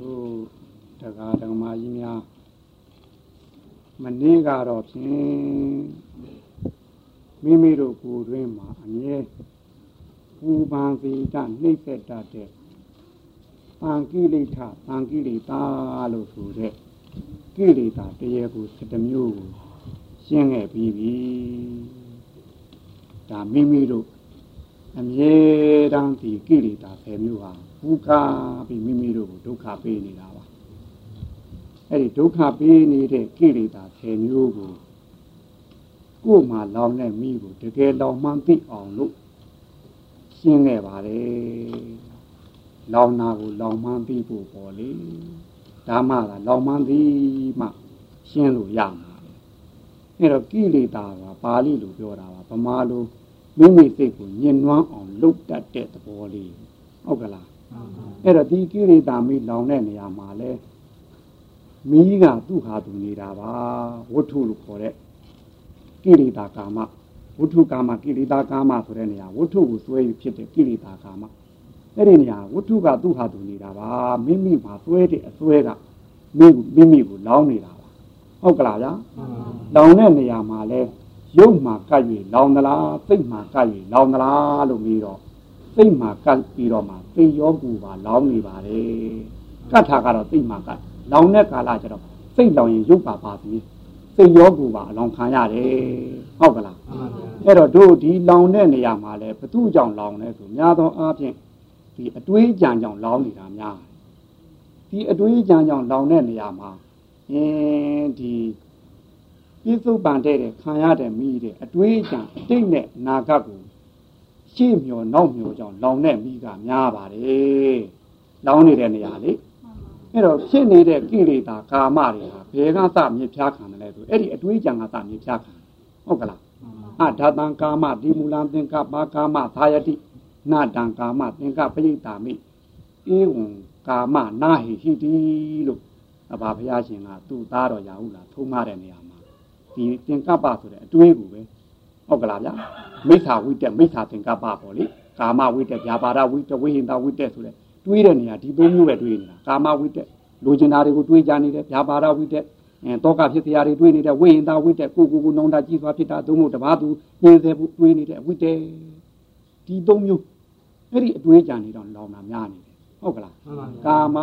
တို့တရားဓမ္မကြီးများမနေ့ကတော့ဖြင့်မိမိတို့ကိုယ်တွင်မှာအမြဲပူပန်စေတနှိမ့်သက်တတ်တဲ့ပံကိလေသာပံကိလေသာလို့ဆိုတဲ့ကိလေသာတရေကို7မျိုးကိုရှင်းခဲ့ပြီးပြီဒါမိမိတို့အမြဲတမ်းဒီကိလေသာ10မျိုးဟာ ဘူကာပြီးမိမိတို့ကိုဒုက္ခပေးနေတာပါအဲ့ဒီဒုက္ခပေးနေတဲ့ကိလေသာ10မျိုးကိုကိုယ်မှလောင်တဲ့မိကိုတကယ်လောင်မှန်းသိအောင်လို့ရှင်းခဲ့ပါတယ်လောင်နာကိုလောင်မှန်းသိဖို့ပေါ်လေဒါမှသာလောင်မှန်းသိမှရှင်းလို့ရမှာအဲ့တော့ကိလေသာကပါဠိလိုပြောတာပါဗမာလိုမိမိစိတ်ကိုညှဉ်းနှွမ်းအောင်လုပ်တတ်တဲ့သဘောလေးဟုတ်ကလား အဲ့တော့ဒီကိလေသာမိလောင်တဲ့နေရာမှာလဲမီးကသူ့ဟာသူနေတာပါဝတ္ထုလို့ခေါ်တဲ့ကိလေသာကာမဝတ္ထုကာမကိလေသာကာမဆိုတဲ့နေရာဝတ္ထုကိုစွဲယူဖြစ်တဲ့ကိလေသာကာမအဲ့ဒီနေရာဝတ္ထုကသူ့ဟာသူနေတာပါမိမိမှာစွဲတဲ့အစွဲကမိမိမိကိုလောင်းနေတာပါဟုတ်ကလားဗျာလောင်တဲ့နေရာမှာလဲရုပ်မှာကပ်၍လောင်သလားစိတ်မှာကပ်၍လောင်သလားလို့ပြီးတော့ စိတ်မှာကပ်ပြီးတော့မှသိရောပူပါလောင်နေပါလေကတ်ထာကတော့စိတ်မှာကပ်လောင်တဲ့ကာလကျတော့စိတ်လောင်ရင်ရုပ်ပါပါပြီစိတ်ရောပူပါအလောင်ခံရတယ်ဟုတ်ကလားအဲ့တော့တို့ဒီလောင်တဲ့နေရာမှာလဲဘသူကြောင့်လောင်လဲဆိုများသောအားဖြင့်ဒီအတွေးကြံကြောင့်လောင်နေတာများဒီအတွေးကြံကြောင့်လောင်တဲ့နေရာမှာအင်းဒီပြစ္ဆုတ်ပန်တဲ့ခံရတဲ့မိတဲ့အတွေးကြံအတိတ်နဲ့နာဂတ်ကို ရှေ့မျောနောက်မျောကြောင့်လောင်တဲ့မိကများပါတယ်လောင်နေတဲ့နေရာလေအဲ့တော့ဖြစ်နေတဲ့ကိလေသာကာမတွေဟာဘယ်ကစမြစ်ဖြားခံတယ်လဲဆိုအဲ့ဒီအတွေးကြံကစမြစ်ဖြားခံဟုတ်ကလားအဒါတံကာမဒီမူလံသင်္ကပ္ပကာမသာယတိနာတံကာမသင်္ကပ္ပယိတာမိဧဝံကာမနာဟိဟိတိလို့အဘဘုရားရှင်ကသူ့သားတော်ရာဟုလာထုံးမတဲ့နေရာမှာဒီသင်္ကပ္ပဆိုတဲ့အတွေးကိုပဲ ဟုတ်ကလားဗျာမိစ္ဆာဝိတက်မိစ္ဆာသင်္ကပ္ပပေါ့လေကာမဝိတက်ဗျာပါဒဝိတက်ဝိဟိန္ဒဝိတက်ဆိုတဲ့တွေးတဲ့နေရာဒီသုံးမျိုးပဲတွေးနေတာကာမဝိတက်လိုချင်တာတွေကိုတွေးကြနေတယ်ဗျာပါဒဝိတက်အဲတောကဖြစ်တရားတွေတွေးနေတဲ့ဝိဟိန္ဒဝိတက်ကိုကိုကိုနောင်တာကြီးစွာဖြစ်တာသုံးဖို့တပါးသူညင်းစေဖို့တွေးနေတဲ့ဝိတက်ဒီသုံးမျိုးအဲ့ဒီအတွေးကြံနေတော့လောင်တာများနေတယ်ဟုတ်ကလားကာမ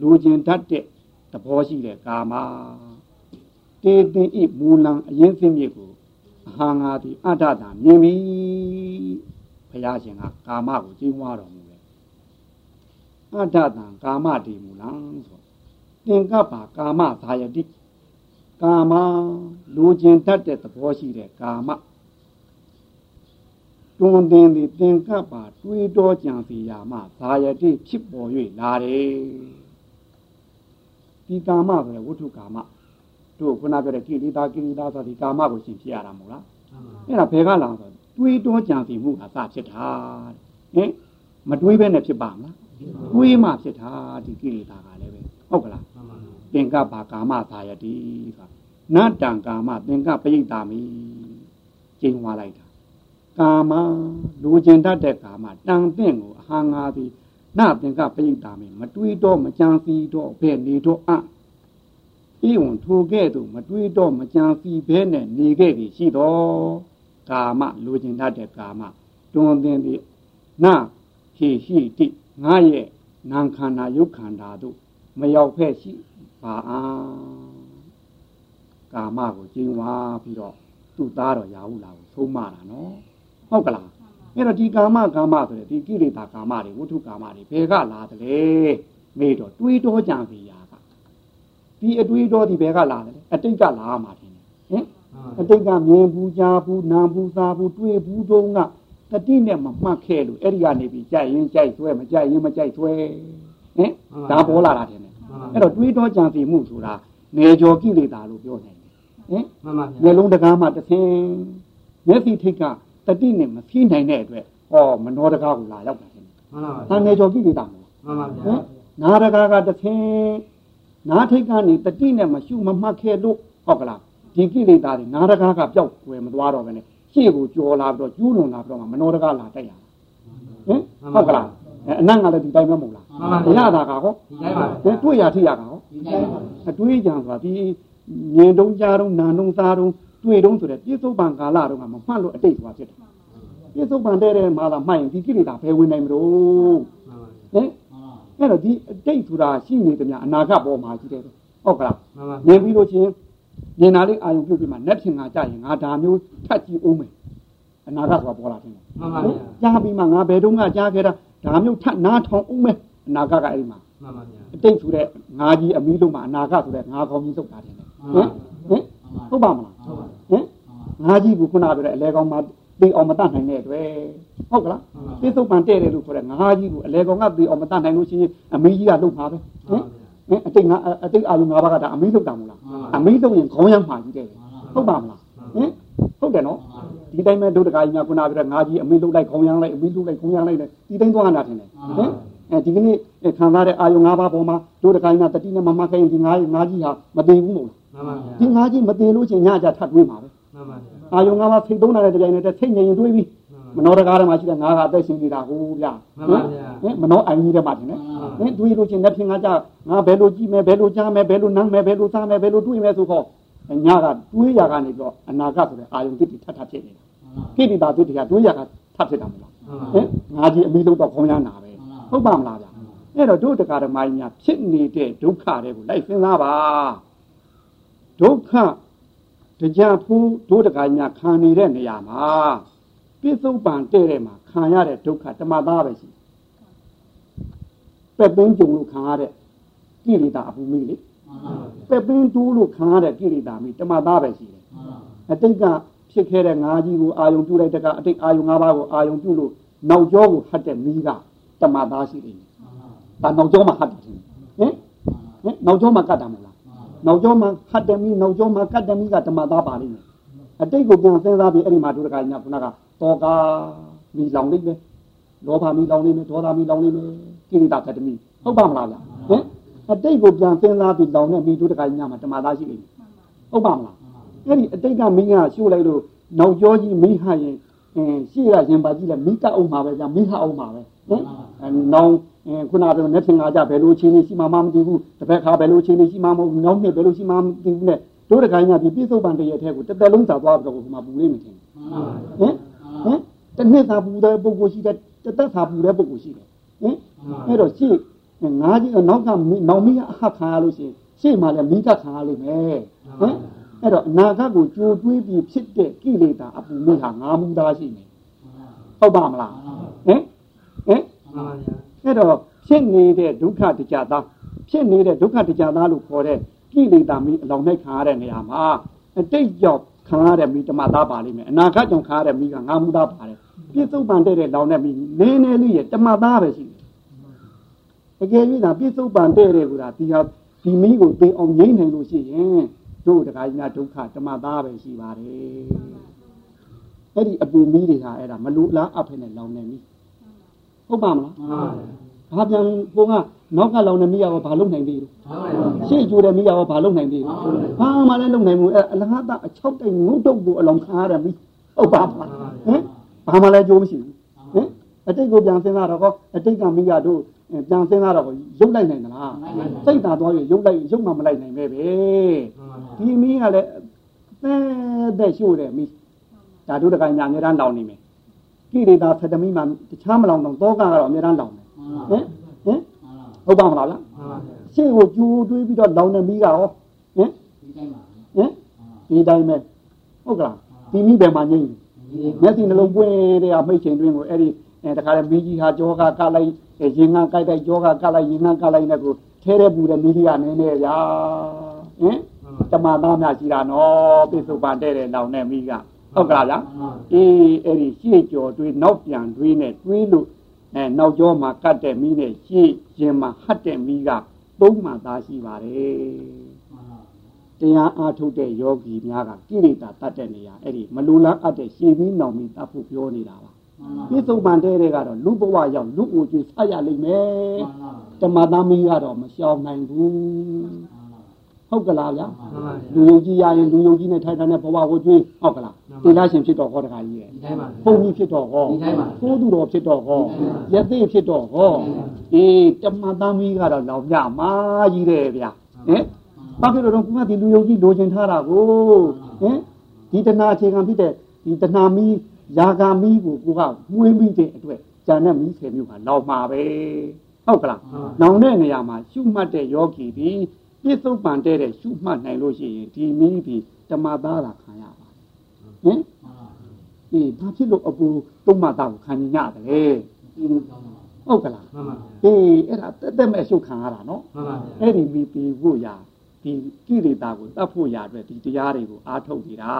လိုချင်တတ်တဲ့သဘောရှိတဲ့ကာမတေတင်ဤမူလံအရင်စင်းမြစ်ကို အဟာငါသည်အတ္တတာမြင်ပြီဘုရားရှင်ကကာမကိုကြီးမွားတော်မူတယ်အတ္တတံကာမတိမူလံဆိုသင်္ကပ္ပကာမသာယတိကာမလိုချင်တတ်တဲ့သဘောရှိတဲ့ကာမတွင်တင်သည်သင်္ကပ္ပတွေးတောကြံစီရာမှသာယတိဖြစ်ပေါ်၍လာတယ်ဒီကာမဆိုတဲ့ဝတ္ထုကာမ တို့ခုနပြောတဲ့ကိလေသာကိလေသာဆိုဒီကာမကိုရှင်ဖြစ်ရတာမဟုတ်လားအဲ့ဒါဘယ်ကလာဆိုတွေးတောကြံစီမှုကစဖြစ်တာဟင်မတွေးဘဲနဲ့ဖြစ်ပါမလားတွေးမှဖြစ်တာဒီကိလေသာကလည်းပဲဟုတ်ကလားသင်္ကပ္ပကာမသာယတိဆိုတာနတ္တံကာမသင်္ကပ္ပယိတာမိကျင်းသွားလိုက်တာကာမလူကျင်တတ်တဲ့ကာမတန်တဲ့ကိုအဟာငါသည်နသင်္ကပ္ပယိတာမိမတွေးတော့မကြံစီတော့ဘယ်နေတော့အ ဤဝန်ထိုကဲ့သို့မတွေးတော့မကြံစီဘဲနဲ့နေခဲ့ပြီရှိတော့ကာမလူကျင်တတ်တဲ့ကာမတွင်တင်သည်နဟိဟိတိငါရဲ့နာခန္ဓာယုတ်ခန္ဓာတို့မရောက်ဖက်ရှိပါအားကာမကိုကျင်းဝါပြီးတော့သူ့သားတော်ရာဟုလာကိုသုံးမတာနော်ဟုတ်ကလားအဲ့တော့ဒီကာမကာမဆိုတဲ့ဒီကိလေသာကာမတွေဝိထုကာမတွေဘယ်ကလာတယ်လဲမေးတော့တွေးတောကြံစီရာက ဒီအတွေးတောဒီဘယ်ကလာတယ်လဲအတိတ်ကလာမှာတင်ဟင်အတိတ်ကမြင်ဘူးကြားဘူးနားဘူးစားဘူးတွေးဘူးတုံးကတတိနဲ့မမှတ်ခဲ့လို့အဲ့ဒီကနေပြီးကြိုက်ရင်ကြိုက်ဆွဲမကြိုက်ရင်မကြိုက်ဆွဲဟင်ဒါပေါ်လာတာတင်အဲ့တော့တွေးတောကြံစီမှုဆိုတာနေကျော်ကိလေသာလို့ပြောနိုင်တယ်ဟင်မှန်ပါဗျာမျိုးလုံးတကားမှတစ်ဆင်းမျက်စိထိတ်ကတတိနဲ့မဖြီးနိုင်တဲ့အတွက်ဟောမနောတကားကိုလာရောက်တာရှင်မှန်ပါဗျာတန်နေကျော်ကိလေသာမဟုတ်မှန်ပါဗျာနာတကားကတစ်ဆင်း နာထိတ်ကနေတတိနဲ့မရှုမမှတ်ခဲ့လို့ဟုတ်ကလားဒီကိလေသာတွေနာတကားကပျောက်ွယ်မသွားတော့ဘဲနဲ့ရှေ့ကိုကြော်လာပြီးတော့ကျူးလွန်လာပြီးတော့မနောတကားလာတိုက်ရဟင်ဟုတ်ကလားအနတ်ကလည်းဒီတိုင်းပဲမဟုတ်လားမှရတာကဟောတွေ့ရထိရကဟောအတွေးကြံဆိုတာဒီမြင်တုံးကြားတုံးနာတုံးစားတုံးတွေ့တုံးဆိုတဲ့ပြစ္ဆုတ်ပံကာလတုံးကမမှတ်လို့အတိတ်ဆိုတာဖြစ်တယ်ပြစ္ဆုတ်ပံတဲ့တဲ့မှာသာမှတ်ရင်ဒီကိလေသာဘယ်ဝင်နိုင်မလို့ဟင် အဲ့တော့ဒီအတိတ်ဆိုတာရှိနေတယ်များအနာဂတ်ပေါ်မှာရှိတယ်ဟုတ်ကလားမြင်ပြီးလို့ချင်းမြင်တာလေးအာယုပြုတ်ပြီးမှနက်ထင်ငါကြရင်ငါဒါမျိုးထပ်ကြည့်အောင်မယ်အနာဂတ်ဆိုတာပေါ်လာတယ်မှန်ပါဗျာကြားပြီးမှငါဘယ်တော့မှကြားခဲ့တာဒါမျိုးထပ်နားထောင်အောင်မယ်အနာဂတ်ကအဲ့ဒီမှာမှန်ပါဗျာအတိတ်ဆိုတဲ့ငါကြီးအမီးလုံးမှာအနာဂတ်ဆိုတဲ့ငါကောင်းကြီးသုတ်တာတယ်ဟင်ဟင်ဟုတ်ပါမလားဟင်ငါကြီးကခုနပြောတဲ့အလဲကောင်းမှာသိအောင်မတတ်နိုင်တဲ့အတွက် ဟုတ်ကလားပြစ္ဆုတ်ပန်တဲ့တယ်လို့ခေါ်တဲ့ငါးကြီးကိုအလဲကောင်ကသိအောင်မတတ်နိုင်လို့ရှိရင်အမေကြီးကလှုပ်ပါပဲဟင်ဟင်အတိတ်ငါအတိတ်အာလူငါးပါးကဒါအမေလှုပ်တာမလားအမေလှုပ်ရင်ခေါင်းရမ်းမှာကြီးတယ်ဟုတ်ပါမလားဟင်ဟုတ်တယ်နော်ဒီတိုင်းမဲ့ဒုဒကာကြီးများခုနပြောတဲ့ငါးကြီးအမေလှုပ်လိုက်ခေါင်းရမ်းလိုက်အမေလှုပ်လိုက်ခေါင်းရမ်းလိုက်ဒီတိုင်းသွားတာထင်တယ်ဟင်အဲဒီကနေ့ခံစားတဲ့အာယုံ၅ပါးပေါ်မှာဒုဒကာကြီးများတတိနဲ့မမခိုင်းဒီငါးငါးကြီးဟာမသေးဘူးမို့လားမှန်ပါဗျာဒီငါးကြီးမသေးလို့ချင်းညကြထပ်တွေးမှာပဲမှန်ပါဗျာအာယုံငါးပါးဖိတ်သုံးတာတဲ့တိုင်နဲ့စိတ်ငြိမ်တွေးပြီး မနောတကားထဲမှာရှိတဲ့ငါးကအသက်ရှင်နေတာဟိုဗျာမှန်ပါဗျာဟင်မနောအိုင်ကြီးထဲမှာတင်နေဟင်တွေးလို့ချင်းလက်ဖြင့်ငါကြငါဘယ်လိုကြည့်မယ်ဘယ်လိုကြားမယ်ဘယ်လိုနမ်းမယ်ဘယ်လိုစားမယ်ဘယ်လိုတွေးမယ်ဆိုတော့ညကတွေးရကနေတော့အနာဂတ်ဆိုတဲ့အာယုံတိတိထပ်ထပ်ဖြစ်နေတာကိတိတာတိတိကတွေးရကထပ်ဖြစ်တာမလားဟင်ငါကြီးအမိလုံးတော့ခေါင်းရနာပဲဟုတ်ပါမလားဗျာအဲ့တော့တို့တရားဓမ္မကြီးများဖြစ်နေတဲ့ဒုက္ခတွေကိုလိုက်စဉ်းစားပါဒုက္ခတရားဖူးတို့တရားကြီးများခံနေတဲ့နေရာမှာ ပြစ္ဆုတ်ပံတဲ့တဲ့မှာခံရတဲ့ဒုက္ခတမသားပဲရှိပက်ပင်းကြုံလို့ခံရတဲ့ကိလေသာအပူမိလေပက်ပင်းတူးလို့ခံရတဲ့ကိလေသာမိတမသားပဲရှိတယ်အတိတ်ကဖြစ်ခဲ့တဲ့ငါးကြီးကိုအာယုံပြုလိုက်တဲ့ကအတိတ်အာယုံ၅ပါးကိုအာယုံပြုလို့နောက်ကျောကိုဟတ်တဲ့မိကတမသားရှိတယ်ဒါနောက်ကျောမှာဟတ်တယ်ဟင်ဟင်နောက်ကျောမှာကတ်တာမလားနောက်ကျောမှာဟတ်တယ်မိနောက်ကျောမှာကတ်တယ်မိကတမသားပါလိမ့်မယ်အတိတ်ကိုပြန်စဉ်းစားပြီးအဲ့ဒီမှာဒုရကညာခုနက တောကမိလောင်လိမ့်မယ်လောဘမိလောင်လိမ့်မယ်ဒေါသမိလောင်လိမ့်မယ်ကိရိတာကတမိဟုတ်ပါမလားဗျဟင်အတိတ်ကိုပြန်စဉ်းစားပြီးလောင်တဲ့မိဒုရကညာမှာတမသားရှိလိမ့်မယ်ဟုတ်ပါမလားအဲ့ဒီအတိတ်ကမင်းကရှို့လိုက်လို့နောက်ကျောကြီးမိဟရင်အင်းရှိရရင်ပါကြည့်လိုက်မိတအောင်မှာပဲဗျမိဟအောင်မှာပဲဟင်နောင်ခုနကပြောနေသင်္ဃာကြဘယ်လိုချင်းနေရှိမှမမသိဘူးတစ်ဖက်ခါဘယ်လိုချင်းနေရှိမှမဟုတ်ဘူးနောက်နှစ်ဘယ်လိုရှိမှမသိဘူးနဲ့တို့တခိုင်းကဒီပြစ္ဆုတ်ပံတရထဲကိုတစ်သက်လုံးသာသွားပြီးတော့ဟိုမှာပူလေးမထင်ဟင် ဟင်တစ်နှစ်သာပူတဲ့ပုဂ္ဂိုလ်ရှိတယ်တစ်သက်သာပူတဲ့ပုဂ္ဂိုလ်ရှိတယ်ဟင်အဲ့တော့ရှေ့ငါးကြီးနောက်ကနောင်မီးအဟခံရလို့ရှိရင်ရှေ့မှာလည်းမိကခံရလိမ့်မယ်ဟင်အဲ့တော့အနာဂတ်ကိုကြိုတွေးပြီးဖြစ်တဲ့ကိလေသာအပူမိဟာငါမူသားရှိနေဟုတ်ပါမလားဟင်ဟင်အဲ့တော့ဖြစ်နေတဲ့ဒုက္ခတရားသားဖြစ်နေတဲ့ဒုက္ခတရားသားလို့ခေါ်တဲ့ကိလေသာမိအလောင်းနဲ့ခံရတဲ့နေရာမှာအတိတ်ကြောင့် ခံရတဲ့မိတမသားပါလိမ့်မယ်အနာဂတ်ကြောင့်ခံရတဲ့မိကငါမူသားပါတယ်ပြစ္ဆုတ်ပန်တဲ့တဲ့လောင်းနဲ့မိနည်းနည်းလေးရဲ့တမသားပဲရှိတယ်အကယ်၍သာပြစ္ဆုတ်ပန်တဲ့တဲ့ကူတာဒီဟာဒီမိကိုသိအောင်ငြိမ့်နိုင်လို့ရှိရင်တို့တခါကြီးများဒုက္ခတမသားပဲရှိပါတယ်အဲ့ဒီအပူမီးတွေဟာအဲ့ဒါမလူလားအဖက်နဲ့လောင်နေပြီဟုတ်ပါမလားဘာပြန်ပုံက နောက်ကလောင်နေမိရတော့ဘာလုပ်နိုင်သေးလို့ရှေ့ကျိုးတဲ့မိရတော့ဘာလုပ်နိုင်သေးလို့ဘာမှလည်းလုပ်နိုင်ဘူးအဲ့အလကားတအချောက်တိုင်ငုတ်တုတ်ကိုအလောင်ခါရမိဟုတ်ပါမလားဟင်ဘာမှလည်းကြိုးမရှိဘူးဟင်အတိတ်ကိုပြန်စဉ်းစားတော့အတိတ်ကမိရတို့ပြန်စဉ်းစားတော့ရုပ်လိုက်နိုင်သလားစိတ်သာသွားရရုပ်လိုက်ရုပ်မှမလိုက်နိုင်ပဲပဲဒီမီးကလည်းအဲတဲ့ရှို့တယ်မီးဓာတုတကိုင်းညာအများတန်းလောင်နေမယ်ကိလေသာဖက်တမီးမှတခြားမလောင်တော့တောကကတော့အများတန်းလောင်တယ်ဟင် ဟင်ဟုတ်ပါမလားလားရှေ့ကိုကျူတွေးပြီးတော့လောင်နေမီးကရောဟင်ဟင်ဒီတိုင်းပဲဟုတ်ကလားဒီမီးပဲမှငိမ့်မျက်စိနှလုံးပွင့်တဲ့မိတ်ချိန်တွင်းကိုအဲ့ဒီအဲတခါလေမီးကြီးဟာကြောကကလိုက်ရင်ငန်းကြိုက်တိုက်ကြောကကလိုက်ရင်ငန်းကလိုက်နဲ့ကိုထဲတဲ့ပူတဲ့မီးကြီးကနည်းနည်းရာဟင်တမသားများရှိတာနော်ပိစုပန်တဲ့တဲ့နောင်နဲ့မိကဟုတ်ကလားဗျာအေးအဲ့ဒီရှေ့ကျော်တွေးနောက်ပြန်တွေးနဲ့တွေးလို့ အဲနောက်ကျောမှာကတ်တဲ့မိနဲ့ရှေ့ရင်မှာဟတ်တဲ့မိကသုံးမှသားရှိပါတယ်တရားအားထုတ်တဲ့ယောဂီများကကိလေသာတတ်တဲ့နေရာအဲ့ဒီမလူလားအပ်တဲ့ရှေ့ပြီးနောင်ပြီးတတ်ဖို့ပြောနေတာပါပြစ္ဆုတ်ပန်တဲ့တဲ့ကတော့လူဘဝရောက်လူကိုကျွေးဆက်ရလိမ့်မယ်ဓမ္မသားမီးကတော့မရှောင်နိုင်ဘူး ဟဟုတ်ကလားဗျာလူယုံကြည်ရရင်လူယုံကြည်နဲ့ထိုက်တာနဲ့ဘဝကိုကျွေးဟုတ်ကလားတိလာရှင်ဖြစ်တော့ဟောတခါကြီးရဲ့ဘုန်းကြီးဖြစ်တော့ဟောဖိုးသူတော်ဖြစ်တော့ဟောယသိဖြစ်တော့ဟောအေးတမန်သားမီးကတော့လောင်ပြမာကြီးတယ်ဗျာဟင်ဘာဖြစ်လို့တော့ခုမှဒီလူယုံကြည်လိုချင်ထားတာကိုဟင်ဒီတဏှာအခြေခံဖြစ်တဲ့ဒီတဏှာမီးယာဂာမီးကိုကိုကမွေးမိတဲ့အတွက်ဂျာနဲ့မီးဆယ်မျိုးကလောင်မှာပဲဟုတ်ကလားနောင်တဲ့နေရာမှာရှုမှတ်တဲ့ယောဂီဒီ ပြစ္ဆုတ်ပန်တဲ့တဲ့ရှုမှတ်နိုင်လို့ရှိရင်ဒီမီးပြီးတမသားတာခံရပါတယ်ဟင်အေးဘာဖြစ်လို့အပူတုံးမသားကိုခံညရတယ်လဲဟုတ်ကလားမှန်ပါအေးအဲ့ဒါတက်တက်မဲ့ရှုခံရတာနော်မှန်ပါအဲ့ဒီမီးပြီးဖို့ရာဒီကိလေသာကိုတတ်ဖို့ရာအတွက်ဒီတရားတွေကိုအားထုတ်နေတာ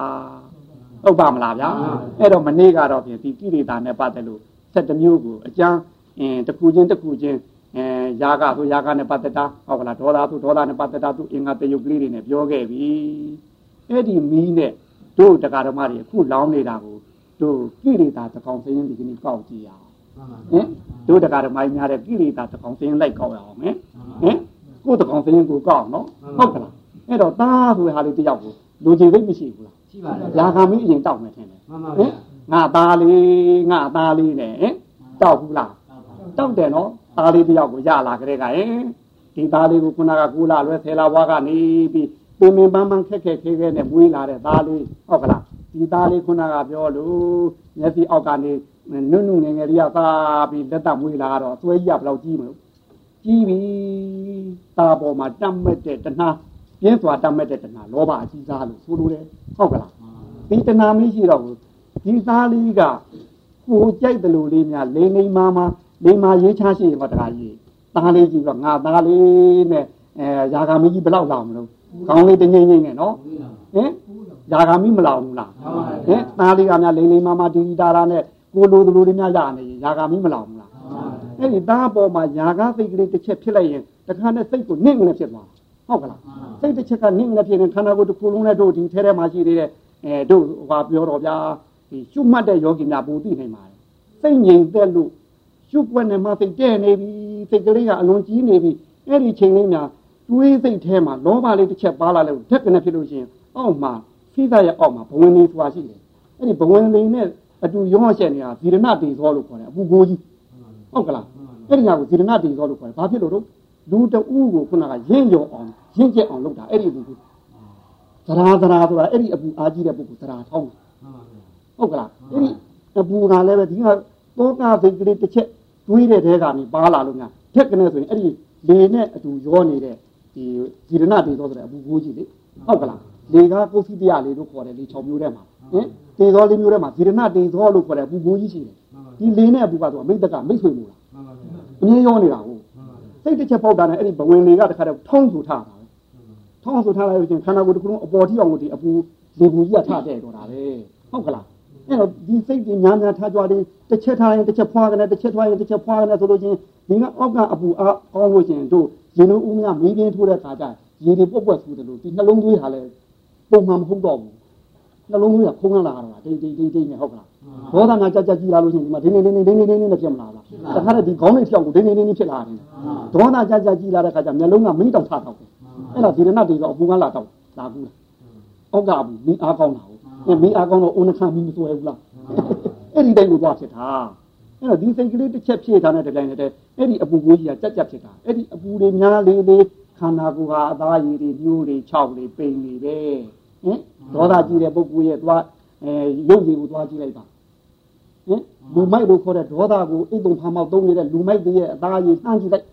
ဟုတ်ပါမလားဗျာအဲ့တော့မနေ့ကတော့ပြင်ဒီကိလေသာနဲ့ပတ်သက်လို့7မျိုးကိုအကျမ်းအင်းတစ်ခုချင်းတစ်ခုချင်း အဲယာကဆိုယာကနဲ့ပတ်သက်တာဟုတ်ကလားဒေါသဆိုဒေါသနဲ့ပတ်သက်တာသူအင်္ဂါတယုတ်ကလေးတွေနဲ့ပြောခဲ့ပြီအဲ့ဒီမီးနဲ့တို့တရားဓမ္မတွေအခုလောင်းနေတာကိုတို့ကိလေသာတကောင်စင်းဒီကနေ့ကောက်ကြည့်ရအောင်ဟင်တို့တရားဓမ္မကြီးများတဲ့ကိလေသာတကောင်စင်းလိုက်ကောက်ရအောင်ဟင်ဟင်ကိုယ်တကောင်စင်းကိုကောက်နော်ဟုတ်ကလားအဲ့တော့သားဆိုတဲ့ဟာလေးတယောက်ကိုလူကြီးသိမရှိဘူးလားရှိပါတယ်ယာကမီးအရင်တောက်မယ်ထင်တယ်ဟင်ငါသားလေးငါသားလေးနဲ့ဟင်တောက်ဘူးလားတောက်တယ်နော် သားလေးတယောက်ကိုရလာကြတဲ့ကဟင်ဒီသားလေးကိုခုနကကူလာလွဲဆယ်လာဘွားကနေပြီးပင်ပင်ပန်းပန်းခက်ခက်ခဲခဲနဲ့မွေးလာတဲ့သားလေးဟုတ်ကလားဒီသားလေးခုနကပြောလို့မျက်စိအောက်ကနေနုနုငယ်ငယ်လေးကသားပြီးလက်သက်မွေးလာတော့အစွဲကြီးကဘယ်လောက်ကြီးမလို့ကြီးပြီตาပေါ်မှာတတ်မဲ့တဲ့တဏှာပြင်းစွာတတ်မဲ့တဲ့တဏှာလောဘအကြီးစားလို့ဆိုလိုတယ်ဟုတ်ကလားဒီတဏှာမရှိတော့ဘူးဒီသားလေးကကိုကြိုက်တယ်လို့လေးများလိမ့်လိမ့်မာမာလိ မ့်မာရေးချရှိရင်တော့တခါကြီးသားလေးကြီးတော့ငါသားလေးနဲ့အဲယာဂာမကြီးဘယ်လောက်လောင်မလို့ကောင်းလေးတငိမ့်ငိမ့်နဲ့နော်ဟင်ယာဂာမမလောင်ဘူးလားဟင်သားလေးကများလိမ့်လိမ့်မာမာဒီဒီတာတာနဲ့ကိုလိုလိုတွေများရနေရင်ယာဂာမမလောင်ဘူးလားအဲ့ဒီသားပေါ်မှာယာဂာစိတ်ကလေးတစ်ချက်ဖြစ်လိုက်ရင်တခါနဲ့စိတ်ကိုနင့်ငနဲ့ဖြစ်သွားဟုတ်ကလားစိတ်တစ်ချက်ကနင့်ငနဲ့ဖြစ်ရင်ခန္ဓာကိုယ်တစ်ခုလုံးနဲ့တို့ဒီထဲထဲမှာရှိနေတဲ့အဲတို့ဟောပြောတော့ဗျာဒီရှုမှတ်တဲ့ယောဂီများပူသိနိုင်ပါတယ်စိတ်ငြိမ်သက်လို့ ရှုွက်နဲ့မှစိတ်တဲ့နေပြီစိတ်ကလေးကအလွန်ကြီးနေပြီအဲ့ဒီချိန်လေးများတွေးစိတ်ထဲမှာလောဘလေးတစ်ချက်ပါလာလို့ဓက်ကနေဖြစ်လို့ရှိရင်အောက်မှာဖိသရဲ့အောက်မှာဘဝင်လေးသွားရှိတယ်အဲ့ဒီဘဝင်လေးနဲ့အတူရောချက်နေတာဇီရဏတေသောလို့ခေါ်တယ်အပူကိုကြီးဟုတ်ကလားအဲ့ဒီညာကိုဇီရဏတေသောလို့ခေါ်တယ်ဘာဖြစ်လို့တော့လူတဦးကိုခုနကရင့်ရောအောင်ရင့်ကျက်အောင်လုပ်တာအဲ့ဒီအပူကိုသရာသရာဆိုတာအဲ့ဒီအပူအားကြီးတဲ့ပုဂ္ဂိုလ်သရာထောင်းဟုတ်ကလားအဲ့ဒီအပူကလည်းပဲဒီကသောတာစိတ်ကလေးတစ်ချက် တွေးတဲ့တဲကနေပါလာလို့များထက်ကနေဆိုရင်အဲ့ဒီလေနဲ့အတူရောနေတဲ့ဒီဇီရဏတေသောဆိုတဲ့အပူကိုကြီးလေဟုတ်ကလားလေကကုသိတရားလေးလို့ခေါ်တယ်လေ6မျိုးထဲမှာဟင်တေသောလေးမျိုးထဲမှာဇီရဏတေသောလို့ခေါ်တဲ့အပူကိုကြီးရှိတယ်ဒီလေနဲ့အပူကတော့မိတ်တကမိတ်ဆွေလို့လားအမြင်ရောနေတာဟုတ်စိတ်တစ်ချက်ပေါက်တာနဲ့အဲ့ဒီဘဝင်တွေကတခါတော့ထောင်းဆူထားတာပဲထောင်းဆူထားလိုက်လို့ချင်းခန္ဓာကိုယ်တစ်ခုလုံးအပေါ်ထိအောင်လို့ဒီအပူလေဘူးကြီးကထတဲ့တော့တာပဲဟုတ်ကလား အဲ့တော့ဒီစိတ်ကြီးများများထားကြွားတယ်တစ်ချက်ထားရင်တစ်ချက်ဖွာကနေတစ်ချက်ထွားရင်တစ်ချက်ဖွာကနေဆိုလို့ချင်းဒီကအောက်ကအပူအားကောင်းလို့ချင်းတို့ရေလုံးဦးများမင်းပြင်းထိုးတဲ့ခါကျရေတွေပွက်ပွက်ဆူတယ်လို့ဒီနှလုံးသွေးဟာလည်းပုံမှန်မဟုတ်တော့ဘူးနှလုံးသွေးကခုံးလာတာတိတ်တိတ်တိတ်တိတ်နဲ့ဟုတ်ကလားဘောဓနာကြကြကြည်လာလို့ချင်းဒီမှာဒင်းနေနေနေနေနေနေနဲ့ဖြစ်မလားတခါတည်းဒီခေါင်းလေးဖြောက်ကိုဒင်းနေနေနေဖြစ်လာတယ်ဒေါသကြကြကြည်လာတဲ့ခါကျမျက်လုံးကမင်းတောင်ထထောက်တယ်အဲ့ဒါဒီရဏတေကအပူကလာတော့လာကူလားအောက်ကအပူမင်းအားကောင်းတာဟုတ် မင်းအားကောင်းတော့အုံနှခမ်းမင်းမစွဲဘူးလားအဲ့ဒီတိုင်းကိုသွားဖြစ်တာအဲ့တော့ဒီစိတ်ကလေးတစ်ချက်ဖြည့်ထားတဲ့ဒီတိုင်းနဲ့အဲ့ဒီအပူကိုကြီးကကြက်ကြက်ဖြစ်တာအဲ့ဒီအပူတွေများလေးလေးခန္ဓာကိုယ်ဟာအသားရည်တွေမျိုးတွေခြောက်တွေပိန်တွေပဲဟင်ဒေါသကြီးတဲ့ပုဂ္ဂိုလ်ရဲ့သွားအဲရုပ်တွေကိုသွားကြည့်လိုက်ပါဟင်လူမိုက်လို့ခေါ်တဲ့ဒေါသကိုအိတ်တုံဖာမောက်သုံးနေတဲ့လူမိုက်တွေရဲ့အသားရည်နှမ်းကြည့်လိုက်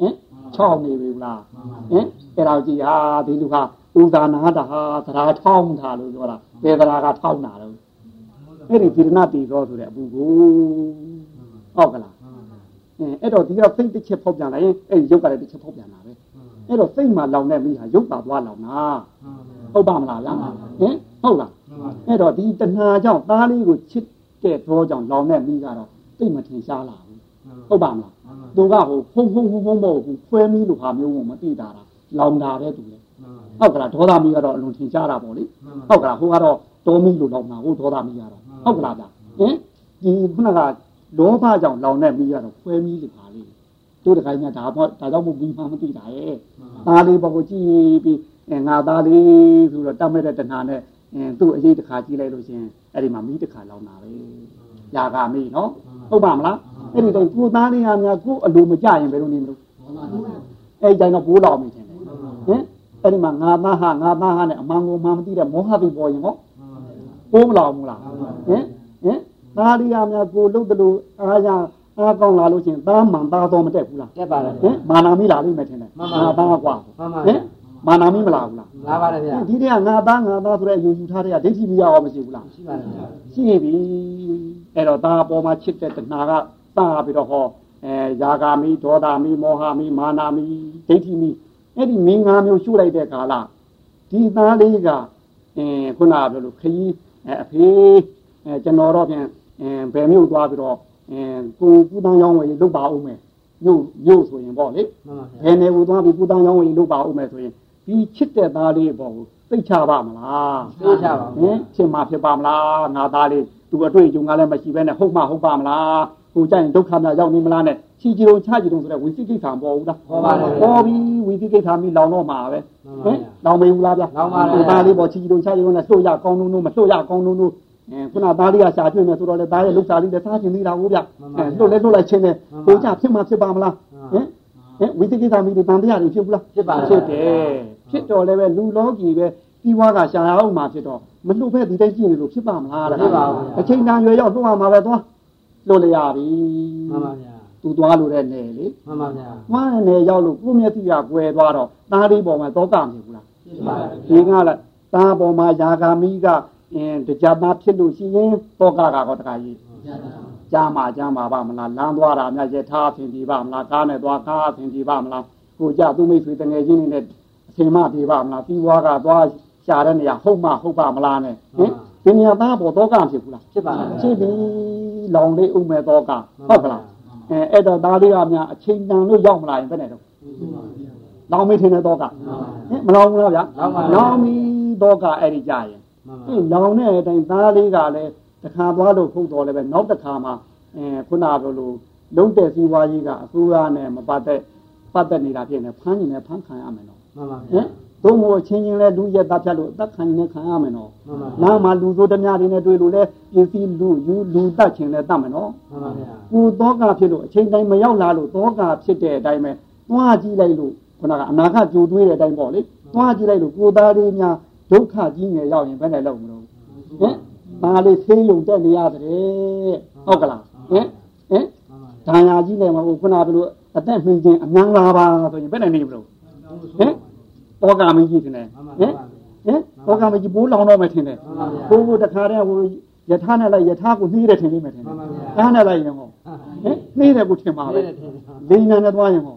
ဟင်ခြောက်နေပြီလားဟင်အဲ့ဒါကြည့်ဟာဒီလူဟာဥဒါနာတာဟာသရာထောင်းတာလို့ပြောတာ ပေသရာကထောင်းတာလို့အဲ့ဒီဒီရဏတီသောဆိုတဲ့အပူကိုဟုတ်ကလားအဲအဲ့တော့ဒီကစိတ်တစ်ချက်ဖောက်ပြန်လာရင်အဲ့ဒီရုပ်ကလည်းတစ်ချက်ဖောက်ပြန်လာပဲအဲ့တော့စိတ်မှာလောင်တဲ့မိဟာရုပ်ပါသွားလောင်တာဟုတ်ပါမလားဗျာဟင်ဟုတ်လားအဲ့တော့ဒီတဏှာကြောင့်သားလေးကိုချစ်တဲ့သောကြောင့်လောင်တဲ့မိကတော့သိမထင်ရှားလာဘူးဟုတ်ပါမလားသူကဟိုဖုံဖုံဖုံဖုံမဟုတ်ဘူးဖွဲမီးလိုဟာမျိုးမသိတာလားလောင်တာပဲသူလေ ဟုတ်ကလားဒေါသမီးကတော့အလွန်ထင်ရှားတာပေါ့လေဟုတ်ကလားဟိုကတော့တောမီးလိုလောင်တာဟိုဒေါသမီးကတော့ဟုတ်ကလားဗျဟင်ဒီခုနကလောဘကြောင့်လောင်တဲ့မီးကတော့ဖွဲမီးလိုပါလေတို့တခိုင်းများဒါပေါ့ဒါကြောင့်မို့ပြီးမှမသိတာရဲ့ဒါလေးပေါ့ကိုကြည့်ပြီးအဲငါသားလေးဆိုတော့တတ်မဲ့တဲ့တဏှာနဲ့အင်းသူ့အရေးတစ်ခါကြည့်လိုက်လို့ရှင်အဲ့ဒီမှာမိတစ်ခါလောင်တာပဲຢာကမိနော်ဟုတ်ပါမလားအဲ့ဒီတော့ကိုသားလေးဟာများကိုအလိုမကြရင်ဘယ်လိုနေမလို့အဲ့ဒီတိုင်းတော့ဘိုးလောင်မိတယ်ဟင် အဲ့ဒီမှာငါသားဟာငါသားဟာနဲ့အမှန်ကိုမှမသိတဲ့မောဟပြီးပေါ်ရင်ဟောဘိုးမလောင်ဘူးလားဟင်ဟင်သားလေးဟာများကိုလုတ်တယ်လို့အားရအားကောင်းလာလို့ရှင်သားမှန်သားတော်မတက်ဘူးလားတက်ပါတယ်ဟင်မာနာမိလာလိမ့်မယ်ထင်တယ်မှန်ပါသားကွာဟင်မာနာမိမလာဘူးလားလာပါတယ်ဗျာဒီတည်းကငါသားငါသားဆိုတဲ့အယူယူထားတဲ့ကဒိဋ္ဌိမရအောင်မရှိဘူးလားရှိပါတယ်ဗျာရှိပြီအဲ့တော့သားအပေါ်မှာချစ်တဲ့တဏှာကတာပြီးတော့ဟောအဲယာဂာမိဒေါသမီမောဟမိမာနာမိဒိဋ္ဌိမိ အဲ့ဒီမင်းငါမျိုးရှုလိုက်တဲ့ကာလဒီသားလေးကအဲခုနကပြောလို့ခရီးအဖေးအဲကျွန်တော်တော့ပြန်အဲဘယ်မျိုးသွားပြီးတော့အဲကိုပူတန်းရောင်းဝယ်လုပ်ပါဦးမယ်မြို့မြို့ဆိုရင်ပေါ့လေဘယ်နေဘူးသွားပြီးပူတန်းရောင်းဝယ်လုပ်ပါဦးမယ်ဆိုရင်ဒီချစ်တဲ့သားလေးပေါ့ကိုသိချပါမလားသိချပါဟင်ချစ်မှဖြစ်ပါမလားငါသားလေးသူအတွေ့အကြုံကလည်းမရှိဘဲနဲ့ဟုတ်မှဟုတ်ပါမလားကိုကြိုင်ဒုက္ခများရောက်နေမလားနဲ့ ချီကြည်ုံချကြည်ုံဆိုတဲ့ဝိသိကိစ္စပေါ်ဘူးလားပေါ်ပါတယ်ပေါ်ပြီဝိသိကိစ္စမိလောင်တော့မှာပဲဟင်လောင်မေဘူးလားဗျလောင်ပါတယ်ဒါလေးပေါ်ချီကြည်ုံချကြည်ုံနဲ့လှုပ်ရကောင်းလုံးလုံးမလှုပ်ရကောင်းလုံးလုံးအဲခုနသားလေးကရှာကျွေးမယ်ဆိုတော့လေသားရဲ့လှုပ်ရှားလေးလည်းသားကျင်သေးတာဟုတ်ဗျအဲလှုပ်လဲလှုပ်လိုက်ချင်းနဲ့ကိုကြဖြစ်မှဖြစ်ပါမလားဟင်ဟင်ဝိသိကိစ္စမိတွေတန်တရားတွေဖြစ်ဘူးလားဖြစ်ပါဖြစ်တယ်ဖြစ်တော်လည်းပဲလူလောကီပဲပြီးွားကရှာရအောင်မှာဖြစ်တော့မလှုပ်ဖက်ဒီတိုင်းကြည့်နေလို့ဖြစ်ပါမလားဖြစ်ပါဘူးအချိန်တန်ရွယ်ရောက်လှုပ်ရမှာပဲသွားလှုပ်လျာပြီမှန်ပါဗျာ သူသွားလို့တဲ့နယ်လေမှန်ပါဗျာမှန်နယ်ရောက်လို့ကိုမျက်စိကကွယ်သွားတော့သားလေးပေါ်မှာသောကမြင်ဘူးလားဖြစ်ပါဘူးဒီကလည်းသားပေါ်မှာယာဂာမိကအင်းတရားသားဖြစ်လို့ရှိရင်သောကကတော့တခါကြီးကြားမှာကြားမှာပါမလားလမ်းသွားတာများရထားအဆင်ပြေပါမလားကားနဲ့သွားကားအဆင်ပြေပါမလားကိုကြသူမိတ်ဆွေတငယ်ချင်းတွေနဲ့အဆင်မပြေပါမလားပြီးွားကသွားရှာတဲ့နေရာဟုတ်မှဟုတ်ပါမလားနဲ့ဟင်ဒီနေရာသားပေါ်တော့ကဖြစ်ဘူးလားဖြစ်ပါဖြစ်ပြီလောင်လေးဥမဲ့တော့ကဟုတ်ကလား အဲအဲ့တော့သားလေးကများအချိန်တန်လို့ရောက်မလာရင်ဘယ်နဲ့တော့လောင်မေးထင်တဲ့တော့ကဟင်မလောင်ဘူးလားဗျာလောင်ပြီတော့ကအဲ့ဒီကြရင်ဟင်လောင်တဲ့အတိုင်းသားလေးကလည်းတခါသွားလို့ဖုတ်တော်လည်းပဲနောက်တစ်ခါမှအဲခုနကလိုလုံးတဲ့စီးပွားရေးကအစိုးရနဲ့မပတ်သက်ပတ်သက်နေတာဖြစ်နေဖမ်းနေတယ်ဖမ်းခံရမယ်နော်မှန်ပါဟင် သို့မဟုတ်ချင်းချင်းလဲလူရက်သားဖြတ်လို့အသက်ခံနေခံရမယ်နော်မှန်ပါနားမှာလူဆိုတများတွေနဲ့တွေ့လို့လဲပစ္စည်းလူယူလူတတ်ချင်းလဲတတ်မယ်နော်မှန်ပါဗျာကိုသောကဖြစ်လို့အချိန်တိုင်းမရောက်လာလို့သောကဖြစ်တဲ့အတိုင်းပဲသွားကြည့်လိုက်လို့ခုနကအနာဂတ်ကြိုတွေးတဲ့အတိုင်းပေါ့လေသွားကြည့်လိုက်လို့ကိုသားလေးများဒုက္ခကြီးငယ်ရောက်ရင်ဘယ်နဲ့လောက်မလို့ဟင်ဒါလေးဆေးရုံတက်နေရတယ်ဟုတ်ကလားဟင်ဟင်ဒါညာကြီးနဲ့မဟုတ်ခုနကဘလို့အသက်မှင်ခြင်းအများလာပါဆိုရင်ဘယ်နဲ့နေမလို့ဟင် ဩကာမကြီးထင်တယ်ဟင်ဟင်ဩကာမကြီးဘိုးလောင်တော့မယ်ထင်တယ်ဘိုးဘိုးတခါတည်းဟိုယထာနဲ့လိုက်ယထာကိုနှီးတယ်ထင်လိမ့်မယ်ထင်တယ်အားနဲ့လိုက်ရင်ဟောဟင်နှီးတယ်ကိုထင်ပါပဲလိန်နာနဲ့သွားရင်ဟော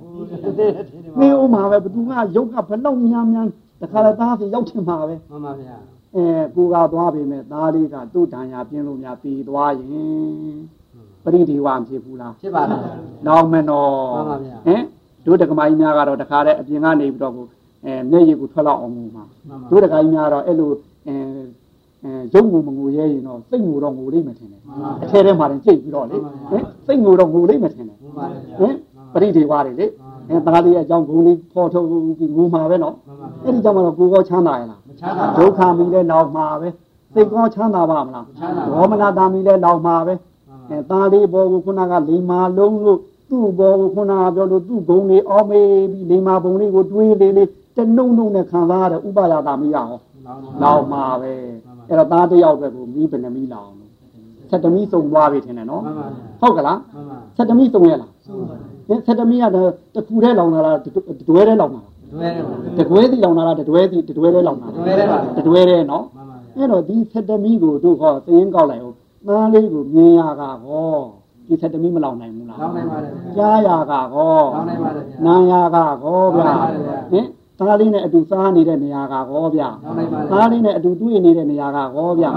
နှီးဦးမှာပဲဘသူကရုပ်ကဘလောက်များများတခါတည်းသားဆိုရောက်ထင်မှာပဲမှန်ပါဗျာအဲကိုကသွားပြီမဲ့သားလေးကသူ့တန်ရာပြင်းလို့များပြီးသွားရင်ပရိဒီဝဖြစ်ဘူးလားဖြစ်ပါလားနောင်မနော်မှန်ပါဗျာဟင်တို့တက္ကမကြီးများကတော့တခါတည်းအပြင်ကနေပြီးတော့ကို အဲမျက်ရည်ကိုထွက်လောက်အောင်လို့မှာတို့တက္ကကြီးများတော့အဲ့လိုအဲအဲရုပ်ငူမငူရဲရင်တော့စိတ်ငူတော့ငူလိမ့်မယ်ထင်တယ်အထဲထဲမှာတင်ကြိတ်ပြီးတော့လေဟင်စိတ်ငူတော့ငူလိမ့်မယ်ထင်တယ်ဟင်ပရိဒီဝတွေလေအဲသားလေးအကြောင်းဂုံလေးဖော်ထုတ်ပြီးငူမှာပဲနော်အဲ့ဒီကြောင့်မလို့ကိုကောချမ်းသာရလားမချမ်းသာဒုက္ခမီလဲနောက်မှာပဲစိတ်ကောချမ်းသာပါမလားဘောမနာတာမီလဲနောက်မှာပဲအဲသားလေးဘောကိုခုနကလိမ္မာလုံးလို့သူ့ဘောကိုခုနကပြောလို့သူ့ဂုံလေးအောင်းမေးပြီးလိမ္မာဘုံလေးကိုတွေးလေးလေး တနှုံနှုံနဲ့ခံစားရတဲ့ဥပါယတာမီးရအောင်နောက်မှာပဲအဲ့တော့သားတယောက်ပဲကိုမီးဘယ်နှမီးလောင်ဆက်တမီးစုံသွားပြီထင်တယ်နော်ဟုတ်ကလားဆက်တမီးစုံရလားဟင်ဆက်တမီးကတော့တခုတည်းလောင်လာလားတွဲတည်းလောင်လာတကွဲစီလောင်လာလားတတွဲစီတတွဲတည်းလောင်လာတတွဲတည်းနော်အဲ့တော့ဒီဆက်တမီးကိုတို့ဟောသရင်ကောက်လိုက်အောင်သားလေးကိုမြင်ရကဟောဒီဆက်တမီးမလောင်နိုင်ဘူးလားလောင်နိုင်ပါတယ်ကြားရကဟောလောင်နိုင်ပါတယ်နာရကဟောဗျာဟင် သားလေးနဲ့အတူစားနေတဲ့နေရာကဟောဗျာသားလေးနဲ့အတူတွေ့နေတဲ့နေရာကဟောဗျာ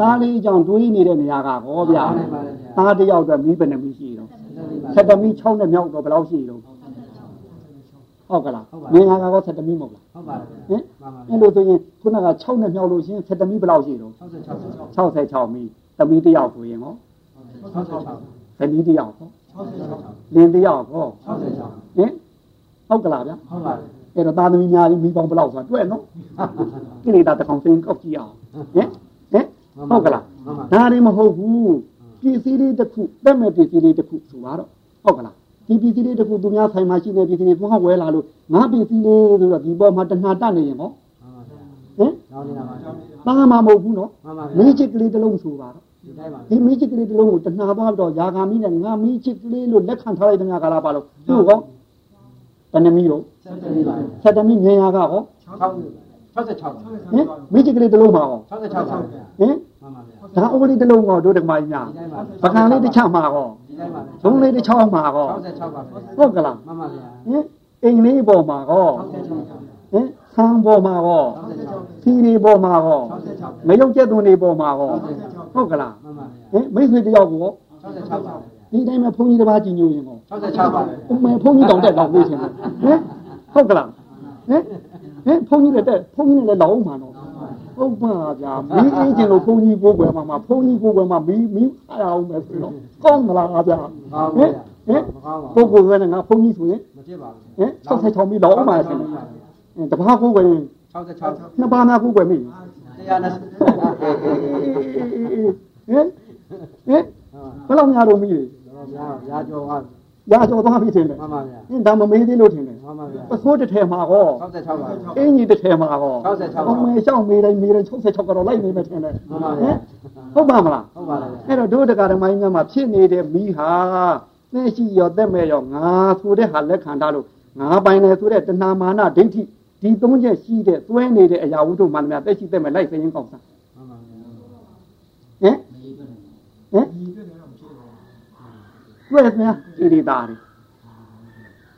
သားလေးကြောင့်တွေးနေတဲ့နေရာကဟောဗျာသားတယောက်အတွက်မိဘနဲ့မိရှိတော့ဆက်တမီး6နဲ့မြောက်တော့ဘယ်လောက်ရှိတော့ဟုတ်ကလားငင်္ဂါကတော့ဆက်တမီးမဟုတ်လားဟုတ်ပါတယ်ဟင်အဲ့လိုဆိုရင်ခုနက6နဲ့မြောက်လို့ရှင်ဆက်တမီးဘယ်လောက်ရှိတော့66 66မီတမီးတယောက်ဆိုရင်ဟော66ဇနီးတယောက်ဟော66လင်းတယောက်ဟော66ဟင်ဟုတ်ကလားဗျာဟုတ်ပါတယ် အဲ့တော့သာသမီများကြီးမိပေါင်းဘယ်လောက်ဆိုတာတွေ့နော်ကိလေသာတစ်ကောင်စင်းကောက်ကြည့်အောင်ဟင်ဟင်ဟုတ်ကလားဒါတွေမဟုတ်ဘူးပစ္စည်းလေးတစ်ခုတက်မဲ့ပစ္စည်းလေးတစ်ခုဆိုတော့ဟုတ်ကလားဒီပစ္စည်းလေးတစ်ခုသူများဆိုင်မှာရှိနေပစ္စည်းလေးသူကဝဲလာလို့ငါပစ္စည်းလေးဆိုတော့ဒီပေါ်မှာတဏှာတက်နေရင်ဟောဟင်ကျောင်းနေတာပါကျောင်းဘာမှမဟုတ်ဘူးနော်မှန်ပါဗျာမင်းချစ်ကလေးတစ်လုံးဆိုပါတော့ဒီတိုင်းပါဒီမင်းချစ်ကလေးတစ်လုံးကိုတဏှာသွားပြီးတော့ယာဂာမိနဲ့ငါမင်းချစ်ကလေးလို့လက်ခံထားလိုက်တဲ့များကာလပါလို့သူ့ကော တဏှမီရောဆက်တယ်ပါဆက်တမီမြင်ရကဟော66ပါဟင်မင်းချစ်ကလေးတစ်လုံးမှာဟော66ပါဗျာဟင်မှန်ပါဗျာဒါအိုးလေးတစ်လုံးကောတို့တကမာကြီးများဒီတိုင်းပါပကံလေးတစ်ချမှာဟောဒီတိုင်းပါဇုံးလေးတစ်ချောင်းမှာဟော66ပါဗျာဟုတ်ကလားမှန်ပါဗျာဟင်အိမ်လေးပေါ်မှာဟောဟင်ဆံပေါ်မှာဟောဖီလေးပေါ်မှာဟောမယုံကျက်သွန်လေးပေါ်မှာဟောဟုတ်ကလားမှန်ပါဗျာဟင်မိတ်ဆွေတယောက်ကို66ပါ ဒီတိုင်းမှာဘုန်းကြီးတစ်ပါးကြည်ညိုရင်ဟော66ပါအမေဘုန်းကြီးတောင်တက်တော့ပြေးရှင်ဟင်ဟုတ်ကလားဟင်ဟင်ဘုန်းကြီးလည်းတက်ဘုန်းကြီးလည်းလောက်မှာတော့ဟုတ်ပါဗျာမီးအေးခြင်းလို့ဘုန်းကြီးကိုယ်ွယ်မှာမှာဘုန်းကြီးကိုယ်ွယ်မှာမီးမီးအားအောင်မယ်ဆိုတော့ကောင်းမလားဗျာဟင်ဟင်ပုဂ္ဂိုလ်ကလည်းငါဘုန်းကြီးဆိုရင်မဖြစ်ပါဘူးဟင်66မိလောက်မှာရှင်တပါးကိုယ်ွယ်ရင်66နှစ်ပါးများကိုယ်ွယ်မိ120ဟင်ဟင်ဘယ်လောက်များတော့မိလေ ဗျာရာကျော်ပါရာကျော်သွားပြီထင်တယ်မှန်ပါဗျာဟင်ဒါမမေးသေးလို့ထင်တယ်မှန်ပါဗျာပစိုးတစ်ထည်မှာဟော66ပါအင်းကြီးတစ်ထည်မှာဟော66အမေရှောက်မေးတိုင်းမေးတိုင်း66ကတော့လိုက်နေမယ်ထင်တယ်မှန်ပါဗျာဟုတ်ပါမလားဟုတ်ပါလားဗျာအဲ့တော့တို့တရားဓမ္မကြီးများမှာဖြစ်နေတဲ့မိဟာသိရှိရောသက်မဲ့ရောငါဆိုတဲ့ဟာလက်ခံထားလို့ငါပိုင်တယ်ဆိုတဲ့တဏမာနဒိဋ္ဌိဒီသုံးချက်ရှိတဲ့သွဲနေတဲ့အရာဝတ္ထုမှန်များသက်ရှိသက်မဲ့လိုက်စရင်ကောင်းစားမှန်ပါဗျာဟင်ဟင် တွေ့ရမလားကိရိတာတွေ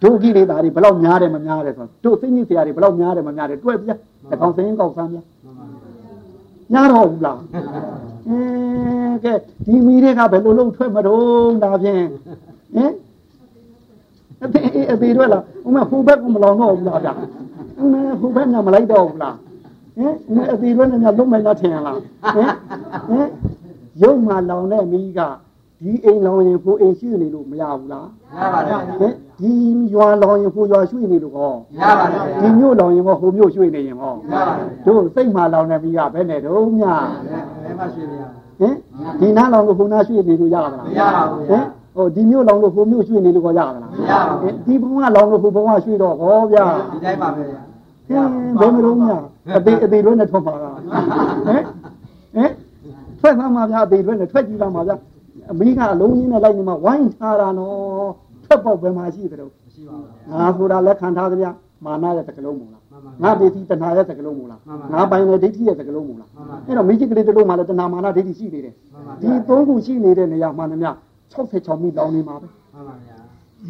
တို့ကိရိတာတွေဘယ်လောက်များတယ်မများတယ်ဆိုတော့တို့သိဉ္ဇဆရာတွေဘယ်လောက်များတယ်မများတယ်တွေ့ပြတကောင်စရင်ကောင်းစားများမှန်ပါဗျာညာတော့ဘူးလားအင်းကဲဒီမီတွေကဘယ်လိုလုပ်ထွက်မတော့ဒါဖြင့်ဟင်အသေးအသေးတွေ့လားဥမဟိုဘက်ကမလောင်တော့ဘူးလားဗျအမေဟိုဘက်ကမလိုက်တော့ဘူးလားဟင်အသေးတွေ့နေမြလုံးမယ်လားထင်လားဟင်ဟင်ရုပ်မှလောင်တဲ့မီးက ဒီအိမ်လောင်ရင်ကိုအိမ်ရှိနေလို့မရဘူးလားရပါတယ်ဟင်ဒီရွာလောင်ရင်ကိုရွာရွှေ့နေလို့ဟောရပါတယ်ဒီမြို့လောင်ရင်ဟောဟိုမြို့ရွှေ့နေရင်ဟောရပါတယ်တို့စိတ်မှလောင်တဲ့မီးကဘယ်နဲ့တော့မြဘယ်မှာရှိရဟင်ဒီနားလောင်လို့ဟိုနားရွှေ့နေလို့ရပါလားမရပါဘူးဟင်ဟိုဒီမျိုးလောင်လို့ဟိုမျိုးရွှေ့နေလို့ခေါ်ရပါလားမရပါဘူးဟင်ဒီဘုံကလောင်လို့ဟိုဘုံကရွှေ့တော့ဟောဗျာဒီတိုင်းပါပဲဟင်ဘယ်မလို့မြအသေးအသေးလွဲနဲ့ထွက်ပါလားဟင်ဟင်ထွက်သားမှာဗျာအသေးလွဲနဲ့ထွက်ကြည့်ပါမှာဗျာ အမိကအလုံးကြီးနဲ့လိုက်နေမှာဝိုင်းထားတာနော်ထွက်ပေါက်ပဲမှာရှိတယ်တော့မရှိပါဘူးငါဆိုတာလက်ခံထားကြဗျာမာနရဲ့တကလုံးမို့လားမှန်ပါငါပစ္စည်းတဏှာရဲ့တကလုံးမို့လားမှန်ပါငါပိုင်တဲ့ဒိဋ္ဌိရဲ့တကလုံးမို့လားမှန်ပါအဲ့တော့မိจิตကလေးတစ်လုံးမှာလည်းတဏှာမာနဒိဋ္ဌိရှိနေတယ်မှန်ပါဒီသုံးခုရှိနေတဲ့နေရာမှန်သမျှ66မိလောင်နေမှာပဲမှန်ပါဗျာ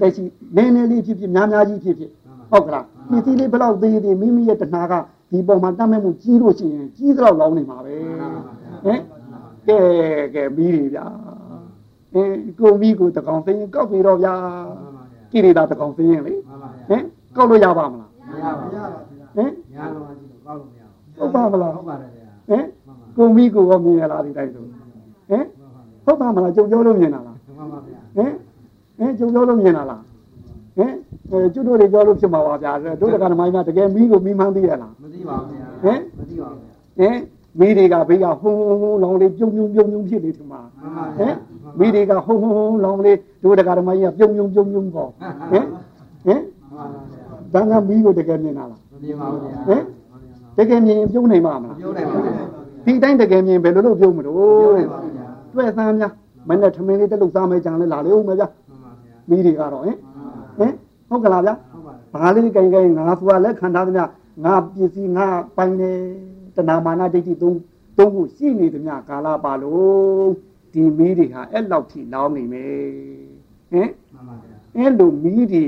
တက်ရှိနည်းနည်းလေးဖြစ်ဖြစ်များများကြီးဖြစ်ဖြစ်ဟုတ်ကလားပစ္စည်းလေးဘယ်လောက်သေးသေးမိမိရဲ့တဏှာကဒီပုံမှာတတ်မဲ့မှုကြီးလို့ရှိရင်ကြီးသလောက်လောင်နေမှာပဲဟင်ကဲကဲပြီးပြီဗျာ အင်းကိုမိကိုတကောင်သိရင်ကောက်ပြီတော့ဗျာမှန်ပါဗျာကိရိတာတကောင်သိရင်လေမှန်ပါဗျာဟင်ကောက်လို့ရပါမလားမရပါဘူးဟင်ညာလုံးအကြည့်တော့ကောက်လို့မရဘူးဟုတ်ပါမလားဟုတ်ပါတယ်ဗျာဟင်ကိုမိကိုရောမြင်ရလားဒီတိုင်းဆိုဟင်ဟုတ်ပါမလားကြုံပြောလို့မြင်တာလားမှန်ပါဗျာဟင်ဟင်ကြုံပြောလို့မြင်တာလားဟင်အဲကျွတ်တို့တွေပြောလို့ဖြစ်မှာပါဗျာတို့တက္ကရာမိုင်းကတကယ်မိကိုမိမှန်းသိရလားမသိပါဘူးဗျာဟင်မသိပါဘူးဗျာဟင်မိတွေကဘေးကဟုံဟုံဟုံလောင်လေးပြုံပြုံပြုံပြုံဖြစ်နေထင်မှာမှန်ပါဟဗျာင် မိတွေကဟုံဟုံဟုံလောင်လေးတို့တက္ကရာမိုင်းကပြုံပြုံပြုံပြုံပေါ့ဟင်ဟင်မှန်ပါဗျာဒါကမိကိုတကယ်မြင်တာလားမမြင်ပါဘူးဗျာဟင်တကယ်မြင်ရင်ပြုံးနိုင်မှာမလားပြောနိုင်ပါဗျာဒီတိုင်းတကယ်မြင်ဘယ်လိုလုပ်ပြုံးမလို့ပြောနိုင်ပါဗျာတွေ့သမ်းများမနဲ့ထမင်းလေးတက်လို့စားမယ်ကြံလဲလာလေဦးမယ်ဗျာမှန်ပါဗျာမိတွေကတော့ဟင်ဟင်ဟုတ်ကလားဗျာဟုတ်ပါတယ်ဘာလေးကြိုင်ကြိုင်ငါဆိုတာလက်ခံထားသမျှငါပစ္စည်းငါပိုင်နေတဏမာနဒိဋ္ဌိသုံးသုံးခုရှိနေသမျှကာလပါလို့ ဒီမီးတွေဟာအဲ့လောက်ထိလောင်းနေမယ်ဟင်မှန်ပါဗျာအဲ့လိုမီးတွေ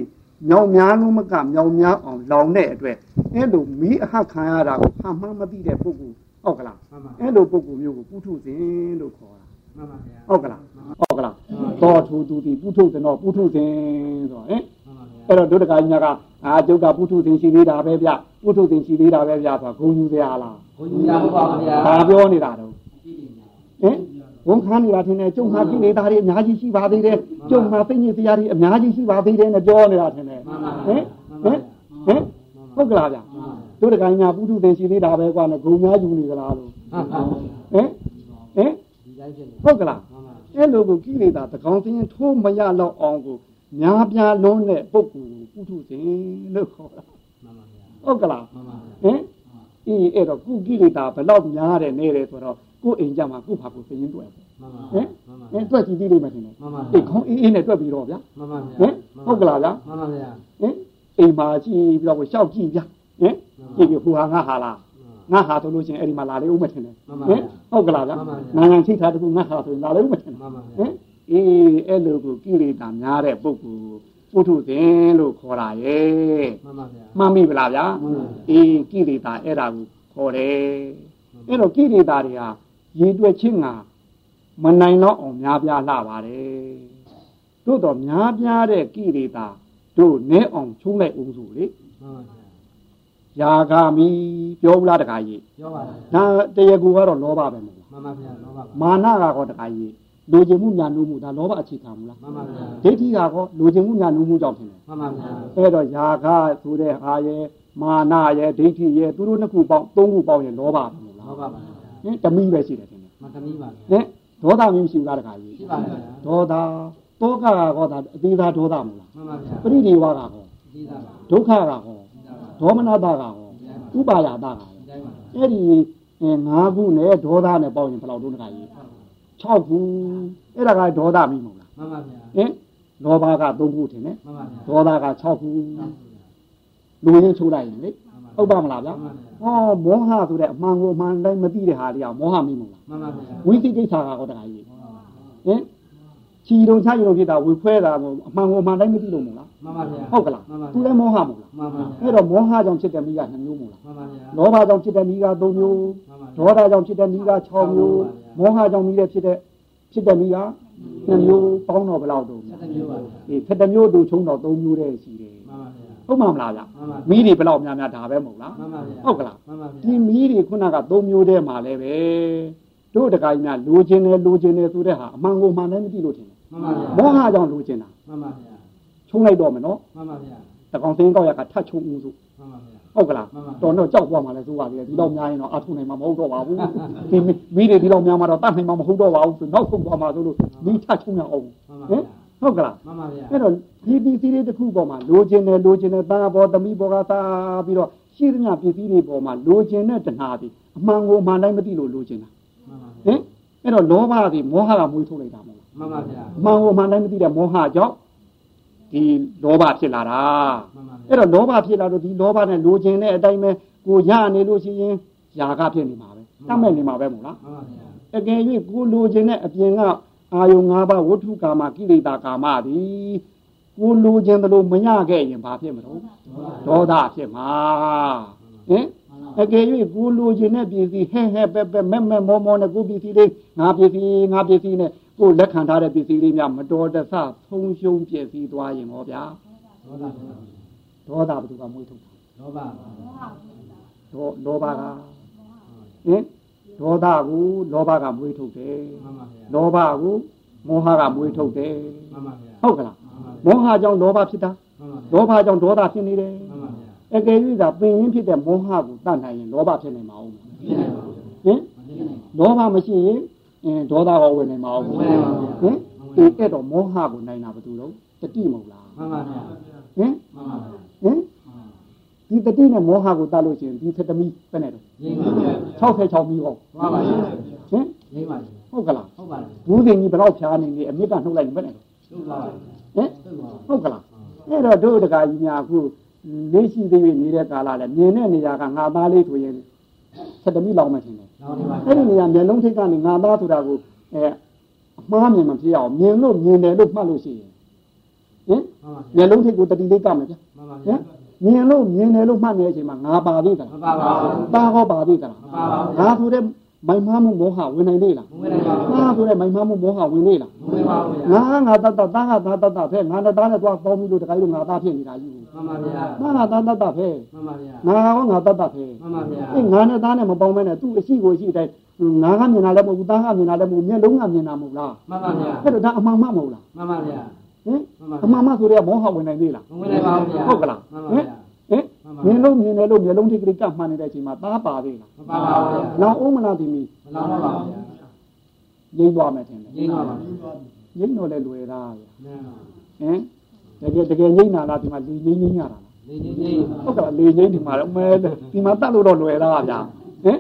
မြောင်များလုံးမကမြောင်များအောင်လောင်တဲ့အတွက်အဲ့လိုမီးအဟခံရတာကိုအမှန်မသိတဲ့ပုဂ္ဂိုလ်ဟုတ်ကလားမှန်ပါအဲ့လိုပုဂ္ဂိုလ်မျိုးကိုပုထုဇဉ်လို့ခေါ်တာမှန်ပါဗျာဟုတ်ကလားဟုတ်ကလားသောထူတူတီပုထုဇဉ်တော့ပုထုဇဉ်ဆိုတော့ဟင်မှန်ပါဗျာအဲ့တော့ဒုဒကာကြီးများကအာကျုပ်ကပုထုဇဉ်ရှိသေးတာပဲဗျပုထုဇဉ်ရှိသေးတာပဲဗျဆိုတာဂုံယူစရာလားဘုန်းကြီးများဟုတ်ပါဘူးဗျာဒါပြောနေတာတော့ဟင် ဝန်ခံနေတာထင်တယ်ကျုံမှာကိလေသာတွေအများကြီးရှိပါသေးတယ်ကျုံမှာသိဉ္ဇစရာတွေအများကြီးရှိပါသေးတယ်နဲ့ပြောနေတာထင်တယ်ဟင်ဟင်ဟင်ဟဟုတ်ကလားဗျတို့တကိုင်းညာပုထုသင်ရှိသေးတာပဲကွာနဲ့ဂုံများယူနေကြလားလို့ဟုတ်ပါဘူးဟင်ဟင်ဒီတိုင်းဖြစ်နေဟုတ်ကလားမှန်ပါအဲ့လိုကိုကိလေသာတကောင်စင်းထိုးမရတော့အောင်ကိုများပြားလုံးတဲ့ပုဂ္ဂိုလ်ကိုပုထုဇဉ်လို့ခေါ်တာမှန်ပါဗျာဟုတ်ကလားမှန်ပါဗျာဟင်အေးအဲ့တော့ကုကိလေသာဘယ်တော့များတယ်နေတယ်ဆိုတော့ ကိုယ်အိမ်ကြမှာကိုယ့်ဘာကိုယ်သိရင်တွေ့မှန်ပါဟင်မှန်ပါဟင်တွေ့ကြည့်သေးလိမ့်မယ်ထင်တယ်မှန်ပါအေးခေါင်းအေးအေးနဲ့တွေ့ပြီးတော့ဗျာမှန်ပါဗျာဟင်ဟုတ်ကလားဗျာမှန်ပါဗျာဟင်အိမ်မှာကြည့်ပြီးတော့ကိုရှောက်ကြည့်ဗျာဟင်ကြည့်ပြီးဟိုဟာငါဟာလားငါဟာဆိုလို့ချင်းအဲ့ဒီမှာလာလေဦးမထင်တယ်ဟင်ဟုတ်ကလားဗျာနိုင်ငံချိတ်ထားတခုငါဟာဆိုရင်လာလေဦးမထင်မှန်ပါဟဗျာင်အေးအဲ့လိုကိုကိလေသာများတဲ့ပုဂ္ဂိုလ်ပုထုဇဉ်လို့ခေါ်တာရဲ့မှန်ပါဗျာမှန်ပြီဗလားဗျာမှန်ပါအေးကိလေသာအဲ့ဒါကိုခေါ်တယ်အဲ့တော့ကိလေသာတွေဟာ ရည်တွက်ခြင်းကမနိုင်တော့အောင်များပြားလှပါတယ်တို့တော့များပြားတဲ့ကိလေသာတို့နဲအောင်ချုံးလိုက်အောင်စုလေမှန်ပါဗျာယာဂာမိပြောဘူးလားတခါကြီးပြောပါဗျာဒါတရားကူကတော့လောဘပဲမဟုတ်လားမှန်ပါဗျာလောဘပါမာနကတော့တခါကြီးလူကျင်မှုညာနုမှုဒါလောဘအခြေခံမလားမှန်ပါဗျာဒိဋ္ဌိကတော့လူကျင်မှုညာနုမှုကြောင့်ဖြစ်တယ်မှန်ပါဗျာအဲ့တော့ယာဂဆိုတဲ့ဟာရဲ့မာနရဲ့ဒိဋ္ဌိရဲ့သူတို့နှစ်ခုပေါင်းသုံးခုပေါင်းရင်လောဘပဲမဟုတ်လားလောဘပါဗျာ ဟင်တမိပဲရှိတယ်ထင်တယ်မတမီးပါဗျာဟင်ဒေါသမင်းမရှိဘူးလားတခါကြီးရှိပါဗျာဒေါသတောကကတော့ဒါအသေးသားဒေါသမဟုတ်လားမှန်ပါဗျာပရိဒီဝါကဟောဒီသားပါဒုက္ခကဟောဒေါမနတကဟောဥပါယတကဟောဒီတိုင်းပါအဲ့ဒီ၅ခုနဲ့ဒေါသနဲ့ပေါင်းရင်ဘယ်လောက်တုံးတခါကြီး6ခုအဲ့ဒါကဒေါသမင်းမဟုတ်လားမှန်ပါဗျာဟင်လောဘက3ခုထင်တယ်မှန်ပါဗျာဒေါသက6ခုလူရင်းချိုးလိုက်ရင်လေဟုတ်ပါမလားဗျာမှန်ပါဗျာ ဟောမောဟဆိုတဲ့အမှန်ကိုအမှန်တိုင်းမသိတဲ့ဟာလေးကမောဟမင်းမဟုတ်လားမှန်ပါဗျာဝိသိကိစ္စကတော့တခါကြီးဟင်ချီတုံချရုံဖြစ်တာဝေခွဲတာကိုအမှန်ကိုအမှန်တိုင်းမသိလို့မဟုတ်လားမှန်ပါဗျာဟုတ်ကလားမှန်ပါသူလည်းမောဟမဟုတ်လားမှန်ပါဗျာအဲ့တော့မောဟကြောင့်ဖြစ်တဲ့မိက2မျိုးမဟုတ်လားမှန်ပါဗျာလောဘကြောင့်ဖြစ်တဲ့မိက3မျိုးမှန်ပါဒေါသကြောင့်ဖြစ်တဲ့မိက6မျိုးမောဟကြောင့်မိတဲ့ဖြစ်တဲ့ဖြစ်တဲ့မိက2မျိုးပေါင်းတော့ဘယ်လောက်တုံးဆက်တဲ့မျိုးပါဗျာအေး7မျိုးတို့ချုံတော့3မျိုးတည်းရှိတယ်မှန်ပါဗျာ ဟုတ်မှာမလားဗျမှန်ပါမိတွေဘယ်လောက်များများဒါပဲမဟုတ်လားမှန်ပါဗျာဟုတ်ကလားမှန်ပါဗျာဒီမီးတွေခုနက3မျိုးတည်းမှာလည်းပဲတို့တခါကြီးများလိုချင်တယ်လိုချင်တယ်ဆိုတဲ့ဟာအမှန်ကိုမှန်တယ်မသိလို့ထင်တယ်မှန်ပါဗျာမောဟကြောင့်လိုချင်တာမှန်ပါဗျာချုံလိုက်တော့မယ်နော်မှန်ပါဗျာတကောင်စင်းကောက်ရကထတ်ချုံဦးစုမှန်ပါဗျာဟုတ်ကလားမှန်ပါတော်တော့ကြောက်သွားမှလည်းစိုးပါသေးတယ်ဒီတော့များရင်တော့အထုနိုင်မှာမဟုတ်တော့ပါဘူးဒီမီးတွေဒီတော့များမှတော့တတ်နိုင်မှာမဟုတ်တော့ပါဘူးဆိုနောက်ဆုံးသွားမှဆိုလို့မီးထတ်ချုံရအောင်မှန်ပါဟင်ဗျာ ဟုတ်ကလားမှန်ပါဗျာအဲ့တော့ဒီပစ္စည်းတွေတစ်ခုပေါ်မှာလိုချင်တယ်လိုချင်တယ်တာဘောသမီးဘောကတာပြီးတော့ရှိသမျှပစ္စည်းတွေပေါ်မှာလိုချင်တဲ့တဏှာဒီအမှန်ကိုအမှန်တိုင်းမသိလို့လိုချင်တာမှန်ပါဟင်အဲ့တော့လောဘသည်မောဟကမွေးထုတ်လိုက်တာမဟုတ်မှန်ပါဗျာလားအမှန်ကိုအမှန်တိုင်းမသိတဲ့မောဟကြောင့်ဒီလောဘဖြစ်လာတာမှန်ပါဗျာအဲ့တော့လောဘဖြစ်လာတော့ဒီလောဘနဲ့လိုချင်တဲ့အတိုင်းပဲကိုရနေလို့ရှိရင်ຢာကဖြစ်နေမှာပဲတတ်မဲ့နေမှာပဲမို့လားမှန်ပါဗျာအကယ်၍ကိုလိုချင်တဲ့အပြင်က အာယုံ၅ပါးဝဋ္ထုကာမကိလေသာကာမသည်ကိုလိုချင်သလိုမရခဲ့ရင်ဘာဖြစ်မလို့ဒေါသဖြစ်မှာဟင်အကယ်၍ကိုလိုချင်တဲ့ပစ္စည်းဟဲ့ဟဲ့ပဲပဲမဲ့မဲ့မောမောနဲ့ကိုပစ္စည်းလေးငါပစ္စည်းငါပစ္စည်းနဲ့ကိုလက်ခံထားတဲ့ပစ္စည်းလေးများမတော်တဆဆုံးရှုံးပျက်စီးသွားရင်ဟောဗျာဒေါသဗျာဒေါသဘယ်သူကမွေးထုတ်တာလောဘပါဒေါလောဘကဟင် ဒေါသကိုလောဘကမွေးထုတ်တယ်မှန်ပါဗျာလောဘကိုမောဟကမွေးထုတ်တယ်မှန်ပါဗျာဟုတ်ကလားမှန်ပါဗျာမောဟကြောင့်လောဘဖြစ်တာမှန်ပါဗျာလောဘကြောင့်ဒေါသဖြစ်နေတယ်မှန်ပါဗျာအကယ်၍သာပင်ရင်းဖြစ်တဲ့မောဟကိုတတ်နိုင်ရင်လောဘဖြစ်နေမှာအောင်ဖြစ်နိုင်ပါဘူးဟင်လောဘမရှိရင်အင်းဒေါသရောဝင်နေမှာအောင်ဝင်နိုင်ပါဘူးဟင်ဒီအဲ့တော့မောဟကိုနိုင်တာဘယ်သူတော့တတိမဟုတ်လားမှန်ပါဗျာဟင်မှန်ပါဗျာဟင် ဒီတတိနဲ့မောဟကိုတတ်လို့ရှိရင်ဒီသတ္တမီပဲနဲ့တော့ရင်းပါဗျာ66မီဟောမှန်ပါဗျာဟင်ရင်းပါဗျာဟုတ်ကလားဟုတ်ပါလားဘူးသိင်ကြီးဘယ်တော့ဖြားနေနေအမြင့်ကနှုတ်လိုက်ရင်ပဲနဲ့တော့ဟုတ်ပါလားဟင်ဟုတ်ပါဟုတ်ကလားအဲ့တော့တို့တကာကြီးများအခုလေးရှိသေးသေးနေတဲ့ကာလလဲမြင်တဲ့နေရာကငါသားလေးဆိုရင်သတ္တမီလောင်မှထင်တယ်နောက်နေပါအဲ့ဒီနေရာမျက်လုံးထိပ်ကနေငါသားဆိုတာကိုအဲအမှားမြင်မဖြစ်အောင်မြင်လို့မြင်တယ်လို့မှတ်လို့ရှိရင်ဟင်မှန်ပါမျက်လုံးထိပ်ကိုတတိလေးကမယ်ဗျမှန်ပါဟဗျာင် မြင်လို့မြင်တယ်လို့မှတ်နေတဲ့အချိန်မှာငါပါသေးသမလားပါပါဘူးပါဟောပါသေးသလားမပါပါဘူးငါဆိုတဲ့မိုင်မားမှုမောဟဝင်နိုင်သေးလားမဝင်နိုင်ပါဘူးငါဆိုတဲ့မိုင်မားမှုမောဟဝင်သေးလားမဝင်ပါဘူးဗျာငါငါတတ်တတ်သားကသားတတ်တတ်ဖဲငါနဲ့သားနဲ့သွားပေါင်းပြီးလို့တခါလို့ငါသားဖြစ်နေတာကြီးမှန်ပါဗျာငါကသားတတ်တတ်ဖဲမှန်ပါဗျာငါဟောငါတတ်တတ်ဖဲမှန်ပါဗျာအေးငါနဲ့သားနဲ့မပေါင်းမဲနဲ့သူ့အရှိကိုအရှိတိုင်းငါကမြင်တာလည်းမဟုတ်ဘူးသားကမြင်တာလည်းမဟုတ်မျက်လုံးကမြင်တာမဟုတ်လားမှန်ပါဗျာအဲ့တော့ဒါအမှန်မှမဟုတ်လားမှန်ပါဗျာ ဟင်အမှန်မှဆိုတဲ့မောဟဝင်နိုင်သေးလားမဝင်နိုင်ပါဘူးဗျာဟုတ်ကလားမှန်ပါဟင်ဗျာဟင်မြင်လို့မြင်တယ်လို့မျက်လုံးထိပ်ကလေးကပ်မှန်နေတဲ့အချိန်မှာသားပါသေးလားမပါပါဘူးဗျာလောင်အောင်မလားဒီမီမလောတော့ပါဘူးဗျာရိမ့်သွားမယ်ထင်တယ်ရင်းပါပါရိမ့်တော့လဲလွယ်တာဗျာနဲပါဟင်တကယ်တကယ်ရိမ့်နာလားဒီမှာလေငိမ့်ငိမ့်ရတာလားလေးလေးလေးဟုတ်ကဲ့လေငိမ့်ဒီမှာတော့မဲဒီမှာတတ်လို့တော့လွယ်တာဗျာဟင်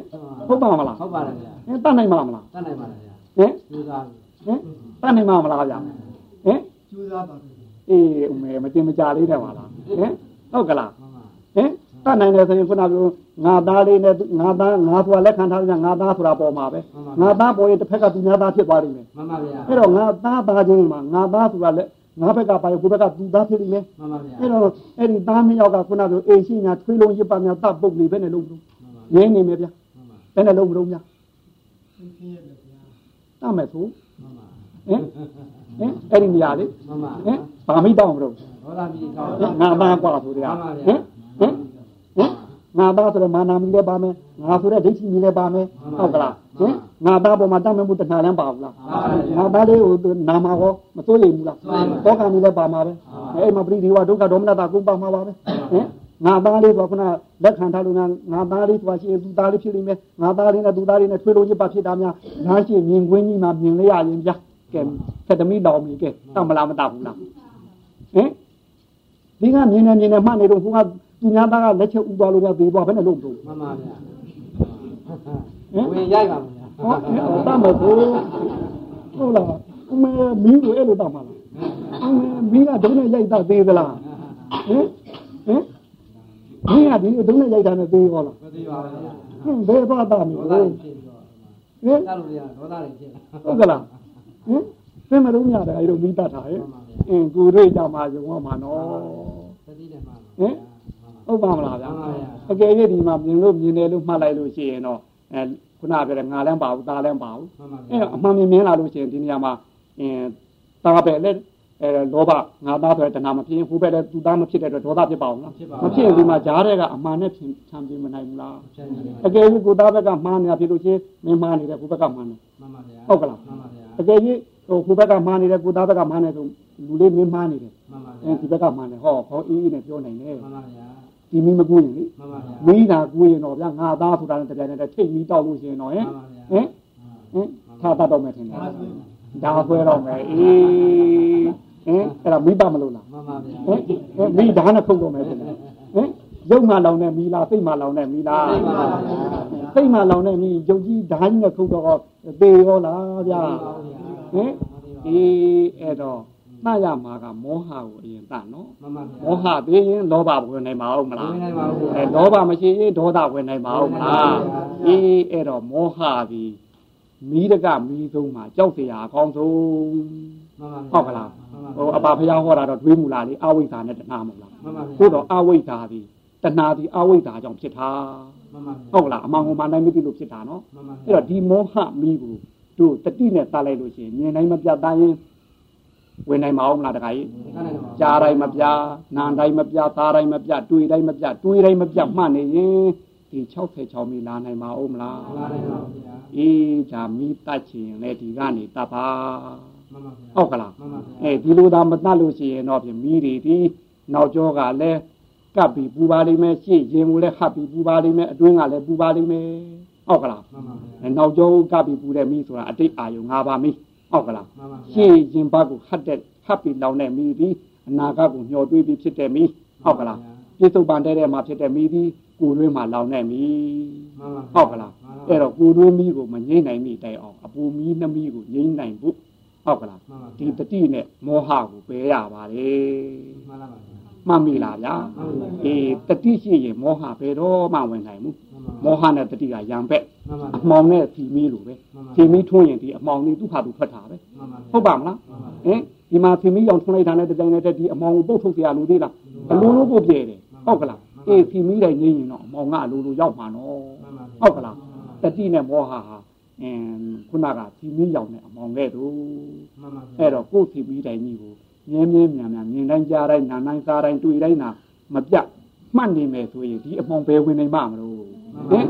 ဟုတ်ပါမလားဟုတ်ပါတယ်ဗျာဟင်တတ်နိုင်မလားမလားတတ်နိုင်ပါလားဗျာဟင်ကျူးစားပြီဟင်တတ်နိုင်မလားဗျာဟင် ကျူးစားပါဘူးအေးအမေမတင်မကြလေးတယ်ပါလားဟင်ဟုတ်ကလားမှန်ပါဟင်တတ်နိုင်တယ်ဆိုရင်ခုနကပြောငါသားလေးနဲ့ငါသားငါဆိုတာလက်ခံထားကြငါသားဆိုတာပေါ်မှာပဲငါသားပေါ်ရင်တစ်ဖက်ကသူများသားဖြစ်သွားလိမ့်မယ်မှန်ပါဗျာအဲ့တော့ငါသားသားချင်းမှာငါသားဆိုတာလက်ငါဘက်ကပါရင်ကိုယ့်ဘက်ကသူသားဖြစ်လိမ့်မယ်မှန်ပါဗျာအဲ့တော့အဲ့ဒီသားမယောက်ကခုနကပြောအိမ်ရှိညာထွေးလုံးရစ်ပါများတပ်ပုတ်နေပဲနဲ့လုံးလို့မှန်ပါရင်းနေမယ်ဗျာမှန်ပါဘယ်နဲ့လုံးမလုံးများသင်ချင်းရတယ်ဗျာတတ်မယ်ဆိုမှန်ပါဟင် ဟင်အဲ့ဒီနေရာလေ မှန်ပါ ဟင်ဘာမိတောင်းမလို့ ဒေါသမီကောင်း ဟင်ငါသားกว่าဆိုတဲ့ မှ ဟာ န်ပါ ဟ ဗျာ င်ဟင်ဟင်ငါသားဆိုတဲ့မာနာမီလည်းပါမယ်ငါဆိုတဲ့ဒိဋ္ဌိမီလည်းပါမယ်ဟုတ်ကလားဟင်ငါသားပေါ်မှာတတ်မယ်မှုတဏှာလည်းပါဘူးလားငါသားလေးကိုနာမှာကောမစိုးရိမ်ဘူးလားတောကံမီလည်းပါမှာပဲအဲ့မှာပရိဒီဝဒုက္ခဒေါမနတာကိုပါမှာပါပဲဟင်ငါသားလေးဆိုခုနလက်ခံထားလို့ငါငါသားလေးဆိုတာရှိရင်သူသားလေးဖြစ်လိမ့်မယ်ငါသားလေးနဲ့သူသားလေးနဲ့ထွေးလို့ညစ်ပါဖြစ်တာများငါရှိမြင်ကွင်းကြီးမှာမြင်လေရရင်ဗျာ ကဲသတ္တမိတော်မီကဲတတ်မလားမတတ်ဘူးလားဟင်ဒီကမြင်နေမြင်နေမှတ်နေတော့ခုကသူများသားကလက်ချက်ဥသွားလို့ရသေးသွားဘယ်နဲ့လို့မလို့မှန်ပါဗျာဝင်ရိုက်ပါဗျာဟောအဲ့တတ်မဖို့ဟုတ်လားအမေမင်းကိုအဲ့လိုတတ်မှာလားအမေမင်းကဒုနဲ့ရိုက်တာသေးသလားဟင်ဟင်မင်းကဒီဒုနဲ့ရိုက်တာနဲ့သေးရောလားမသိပါဘူးဗျာဟင်ဘယ်သွားတာမဒေါလို့သဟင်ဖြစ်ပြီးတော့ဟင်တတ်လို့ရဒေါသတွေဖြစ်ဟုတ်ကလား ဟင်သင်မလို့ရတယ်အဲ့လိုမိတတ်တာဟဲ့အင်းကိုရိတ်ကြမှာယုံရမှာနော် သတိနဲ့မှန် ဟင်ဟုတ်ပါမလားဗျာ မှန်ပါဗျာ အကယ်၍ဒီမှာမြင်လို့မြင်တယ်လို့မှတ်လိုက်လို့ရှိရင်တော့အဲခုနပြောတဲ့ငါလည်းမပါဘူးตาလည်းမပါဘူး မှန်ပါ အဲ ဗျာ အမှန်မြင်မြင်လာလို့ရှိရင်ဒီနေရာမှာအင်းตาပဲလေအဲလောဘငါသားဆိုတဲ့တဏှာမဖြစ်ရင်ဟိုဘက်လည်းသူသားမဖြစ်တဲ့အတွက်ဒေါသဖြစ်ပါအောင်လားမဖြစ်ရင်ဒီမှာဂျားတဲ့ကအမှန်နဲ့ဖြန်ဖြန်ပြမနိုင်ဘူးလား ဖြတ်နေတယ် အကယ်၍ကိုသားဘက်ကမှားနေတာဖြစ်လို့ချင်းမင်းမှားနေတယ်ဟိုဘက်ကမှားနေ မှန်ပါဗျာ ဟုတ်ကလား မှန်ပါဗျာ ာ အကယ်၍ဟိုဟိုဘက်ကမှားနေတယ်ကိုသားဘက်ကမှားနေဆိုလူလေးမင်းမှားနေတယ်မှန်ပါအဲဗျာဒီဘက်ကမှားနေဟောခေါင်းအေးအေးနဲ့ပြောနိုင်တယ်မှန်ပါဗျာဒီမီမကူရင်လေမှန်ပါဗျာမီးတာကူရင်တော့ဗျာငါသားဆိုတာနဲ့တပြိုင်နက်တည်းထိတ်မီးတောက်လို့ရှိရင်တော့ဟင်မှန်ပါဗျာဟင်ဟင်ထားတတ်တော့မယ်ထင်တယ်ဒါဆွဲတော့မယ်အေးဟင်အဲ့ဒါမိပါမလို့လားမှန်ပါဗျာဟင်ဟင်မိဓာတ်နဲ့ခုတ်တော့မယ်ထင်တယ်ဟင်ရုပ်မှလောင်တဲ့မီလားစိတ်မှလောင်တဲ့မီလားသိပါပါဗျာ စိတ်မှလောင်တဲ့မီရုပ်ကြီးဓာတ်ကြီးနဲ့ခုတ်တော့သေရောလားဗျာဟင်အေးအဲ့တော့တတ်ရမှာကမောဟကိုအရင်တတ်နော် မှန်ပါဗျာ မောဟသေးရင်လောဘဝင်နိုင်မှာဟုတ်မလား ဝင်နိုင်ပါဘူး အဲလောဘမရှိရင်ဒေါသဝင်နိုင်မှာဟုတ်မလားအေးအဲ့တော့မောဟသည်မိတကမိဆုံးမှာကြောက်เสียအကောင်းဆုံး မှန်ပါ ဟုတ်ကလားဟိုအပါဖျားဟောတာတော့တွေးမူလားလေအဝိဇ္ဇာနဲ့တဏှာမဟုတ်လား မှန်ပါဗျာ သို့တော့အဝိဇ္ဇာသည် တဏှာသည်အဝိဇ္ဇာကြောင့်ဖြစ်တာမှန်ပါဟုတ်ကလားအမှန်ဟိုမှနိုင်မသိလို့ဖြစ်တာနော်မှန်ပါအဲ့တော့ဒီမောဟမိကိုတို့တတိနဲ့တားလိုက်လို့ရှိရင်မြင်နိုင်မပြတ်သားရင်ဝင်နိုင်မအောင်မလားတခါကြီးကြားတိုင်းမပြနားတိုင်းမပြသားတိုင်းမပြတွေ့တိုင်းမပြတွေးတိုင်းမပြမှတ်နေရင်ဒီ66မီလာနိုင်မှာအောင်မလားမှန်ပါဗျာအေးဒါမိတတ်ချင်လေဒီကနေတတ်ပါမှန်ပါဗျာဟုတ်ကလားမှန်ပါဗျာအဲဒီလိုသာမတတ်လို့ရှိရင်တော့ဖြင့်မိတွေဒီနောက်ကျောကလည်း ကပ်ပြီးပူပါလိမ့်မယ်ရှေ့ရင်ကိုလည်းဟပ်ပြီးပူပါလိမ့်မယ်အတွင်းကလည်းပူပါလိမ့်မယ်ဟုတ်ကလားမှန်ပါဗျာအဲနောက်ကျောကပ်ပြီးပူတဲ့မိဆိုတာအတိတ်အာယုံ၅ပါးမိဟုတ်ကလားမှန်ပါဗျာရှေ့ရင်ဘတ်ကိုဟတ်တဲ့ဟတ်ပြီးလောင်တဲ့မိသည်အနာဂတ်ကိုမျှော်တွေးပြီးဖြစ်တဲ့မိဟုတ်ကလားပြစ္ဆုတ်ပန်တဲ့တဲ့မှာဖြစ်တဲ့မိသည်ကိုယ်တွင်းမှာလောင်တဲ့မိမှန်ပါဟုတ်ကလားအဲ့တော့ကိုယ်တွင်းမိကိုမငြိမ့်နိုင်မိတိုင်အောင်အပူမီးနှမီးကိုငြိမ့်နိုင်ဖို့ဟုတ်ကလားမှန်ပါဒီတတိနဲ့မောဟကိုပယ်ရပါလေမှန်ပါဗျာ မှတ်မိလားဗျာအေးတတိရှိရင်မောဟဘယ်တော့မှဝင်နိုင်ဘူးမောဟနဲ့တတိကရံပက် မှန်ပါ အမှောင်နဲ့စီမီးလိုပဲစီမီးထွန်းရင်ဒီအမှောင်လေးသူ့ဟာသူထွက်တာပဲ မှန်ပါ ဟုတ်ပါမလားဟင်ဒီမှာဖီမီရောင်ထွန်းလိုက်တာနဲ့တကြိုင်နဲ့တည်းဒီအမောင်ကိုပုတ်ထုတ်เสียလို့သေးလားအလိုလိုကိုပြဲတယ်ဟုတ်ကလားအေးဖီမီတိုင်းငိမ့်ရင်တော့အမောင်ကအလိုလိုရောက်မှာနော်ဟုတ်ကလားတတိနဲ့မောဟဟာအင်းခုနကဖီမီရောင်နဲ့အမောင်ခဲ့တို့ မှန်ပါ အဲ့တော့ကိုယ်ဖီမီတိုင်းကြီးကို မြဲမြဲမြံမြံမြင်တိုင်းကြားတိုင်းနားတိုင်းစားတိုင်းတွေ့တိုင်းနာမပြတ်မှတ်နေမယ်ဆိုရင်ဒီအမောင်ဘယ်ဝင်နိုင်မှာမလို့ဟင်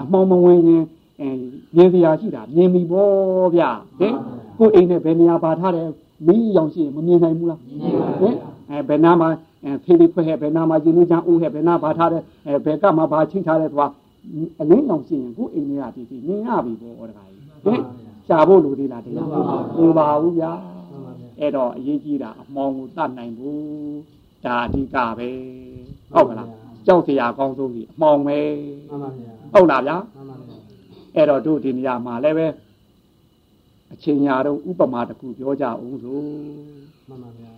အမောင်မဝင်ရင်အဲမြင်စရာရှိတာမြင်ပြီဗောဗျဟင်ကိုယ်အိမ်နဲ့ဘယ်နေရာပါထားတယ်မီးရောင်ရှိရင်မမြင်နိုင်ဘူးလားဟင်အဲအဲဘယ်နာမှာအဲဖေးလေးခွဲဟဲ့ဘယ်နာမှာရင်းနှီးချမ်းဦးဟဲ့ဘယ်နာဘာထားတဲ့အဲဘယ်ကမှာဘာချင်းထားတဲ့သွားအလင်းအောင်ရှိရင်ကိုအိမ်ထဲကတည်တည်မြင်ရပြီပေါ့တခါကြီးဟင်ရှားဖို့လူသေးလားတရားမပါဘူးဗျာ အဲ့တော့အရေးကြီးတာအမောင်ကိုတတ်နိုင်ဘူးဒါအဓိကပဲဟုတ်ကလားကြောက်စရာကောင်းဆုံးကြီးအမောင်ပဲမှန်ပါဗျာဟုတ်လားဗျာမှန်ပါဗျာအဲ့တော့တို့ဒီနေရာမှာလည်းပဲအချိန်ညာတော့ဥပမာတစ်ခုပြောကြအောင်ဆိုမှန်ပါဗျာ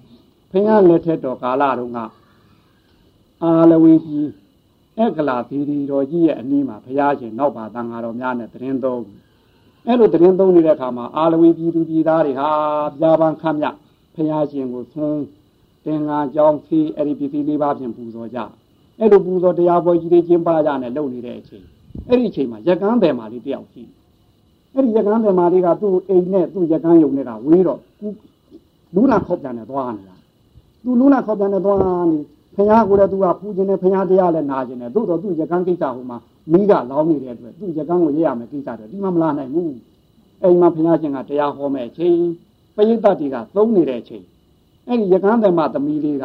ဖခင်လက်ထက်တော်ကာလတုန်းကအာလဝေကြီးအက္ကလာဗီဒီတော်ကြီးရဲ့အနီးမှာဘုရားရှင်နောက်ပါတန်ဃာတော်များနဲ့တရင်တော် အဲ့လိုတရင်သုံးနေတဲ့အခါမှာအာလဝီပြည်သူပြည်သားတွေဟာပြာပန်းခမ်းမြဘုရားရှင်ကိုသွန်းတင်ငါကြောင်းဖီအဲ့ဒီပစ္စည်းလေးပါးဖြင့်ပူဇော်ကြအဲ့လိုပူဇော်တရားပွဲကြီးတွေကျင်းပကြနဲ့လုပ်နေတဲ့အချိန်အဲ့ဒီအချိန်မှာရကန်းတယ်မာလေးတယောက်ရှိတယ်အဲ့ဒီရကန်းတယ်မာလေးကသူ့အိမ်နဲ့သူ့ရကန်းယုံနဲ့ကဝေးတော့လူနာခေါက်ပြန်နေသွားနေတာသူလူနာခေါ်ပြန်နေသွားနေ ဖခင်ကိုလည်းသူကပူခြင်းနဲ့ဖခင်တရားလည်းနာခြင်းနဲ့သို့တော့သူ့ရကန်းကိစ္စဟိုမှာမိကလောင်းနေတဲ့အတွက်သူ့ရကန်းကိုရရမယ်ကိစ္စတွေဒီမှာမလာနိုင်ဘူးအိမ်မှာဖခင်ရှင်ကတရားဟောမဲ့အချိန်ပရိသတ်တွေကသုံးနေတဲ့အချိန်အဲ့ဒီရကန်းတယ်မသမီးလေးက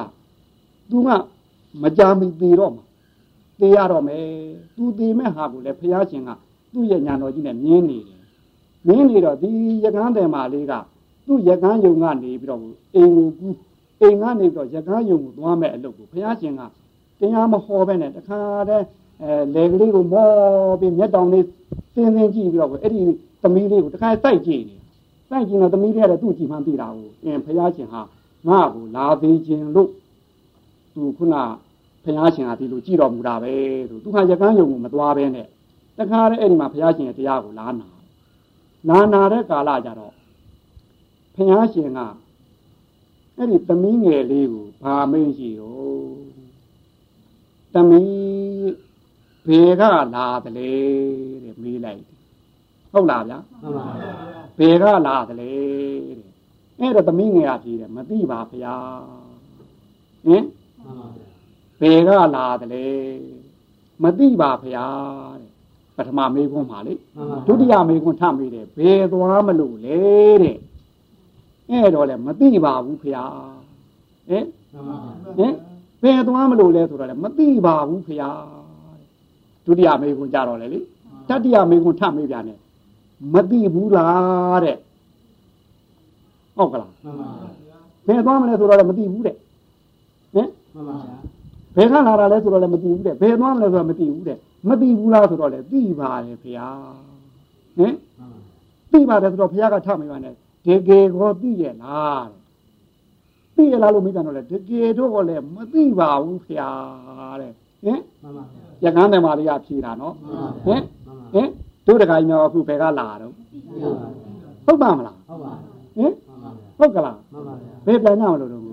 သူကမကြမီသေးတော့မှာသေရတော့မယ်သူသေမဲ့ဟာကိုလည်းဖခင်ရှင်ကသူ့ရဲ့ညာတော်ကြီးနဲ့မြင်းနေတယ်မြင်းနေတော့ဒီရကန်းတယ်မလေးကသူ့ရကန်းယုံကနေပြီးတော့အိမ်ကိုကူး အိမ်ကနေပြီးတော့ရကားယုံကိုသွားမဲ့အလုပ်ကိုဘုရားရှင်ကတရားမဟောပဲနဲ့တခါတည်းအဲလေကလေးကိုမောပြီးမျက်တောင်လေးသင်းသင်းကြည့်ပြီးတော့အဲ့ဒီသမီးလေးကိုတခါစိုက်ကြည့်နေစိုက်ကြည့်တော့သမီးလေးကလည်းသူ့ကြည့်မှန်းသိတာကိုအင်းဘုရားရှင်ဟာငါ့ကိုလာသေးခြင်းလို့သူခုနဘုရားရှင်ကဒီလိုကြည့်တော်မူတာပဲဆိုသူကရကားယုံကိုမသွားပဲနဲ့တခါတည်းအဲ့ဒီမှာဘုရားရှင်ရဲ့တရားကိုလာနာလာနာတဲ့ကာလကြတော့ဘုရားရှင်က အဲ့ဒီသမီးငယ်လေးကိုဘာမင်းရှိရောသမီးဘယ်ကလာသလဲတဲ့မေးလိုက်တယ်ဟုတ်လားဗျာမှန်ပါဗျာဘယ်ကလာသလဲတဲ့အဲ့တော့သမီးငယ်ကဖြေတယ်မသိပါဗျာဟင်မှန်ပါဗျာဘယ်ကလာသလဲမသိပါဗျာတဲ့ပထမမေးခွန်းပါလေမှန်ပါဒုတိယမေးခွန်းထပ်မေးတယ်ဘယ်သွားမလို့လဲတဲ့ အဲ့တော့လေမသိပါဘူးဗျာဟင်မှန်ပါဗျာဟင်ဘယ်သွားမလို့လဲဆိုတော့လေမသိပါဘူးဖရာဒုတိယမေကွန်းကြတော့လေလေတတိယမေကွန်းထမေးပြန်တယ်မသိဘူးလားတဲ့ဟုတ်ကလားမှန်ပါဗျာဘယ်သွားမလဲဆိုတော့လည်းမသိဘူးတဲ့ဟင်မှန်ပါဗျာဘယ်ကလာတာလဲဆိုတော့လည်းမသိဘူးတဲ့ဘယ်သွားမလဲဆိုတော့မသိဘူးတဲ့မသိဘူးလားဆိုတော့လည်းသိပါတယ်ဖရာဟင်မှန်ပါသိပါတယ်ဆိုတော့ဖရာကထမေးပါနဲ့ တကယ်ကိုသိရဲ့လားတဲ့သိရလားလို့မိပြန်တော့လေတကယ်တော့လည်းမသိပါဘူးဖရာတဲ့ဟင်မှန်ပါဗျာရကန်းတယ်မာလေးကဖြေတာနော်မှန်ပါဟင်မှန်ပါဟင်တို့တခါကြီးများအခုဘယ်ကလာတော့ဟုတ်ပါမလားဟုတ်ပါဟင်မှန်ပါဗျာဟုတ်ကလားမှန်ပါဗျာဘယ်ပြန်ကြမလို့တော့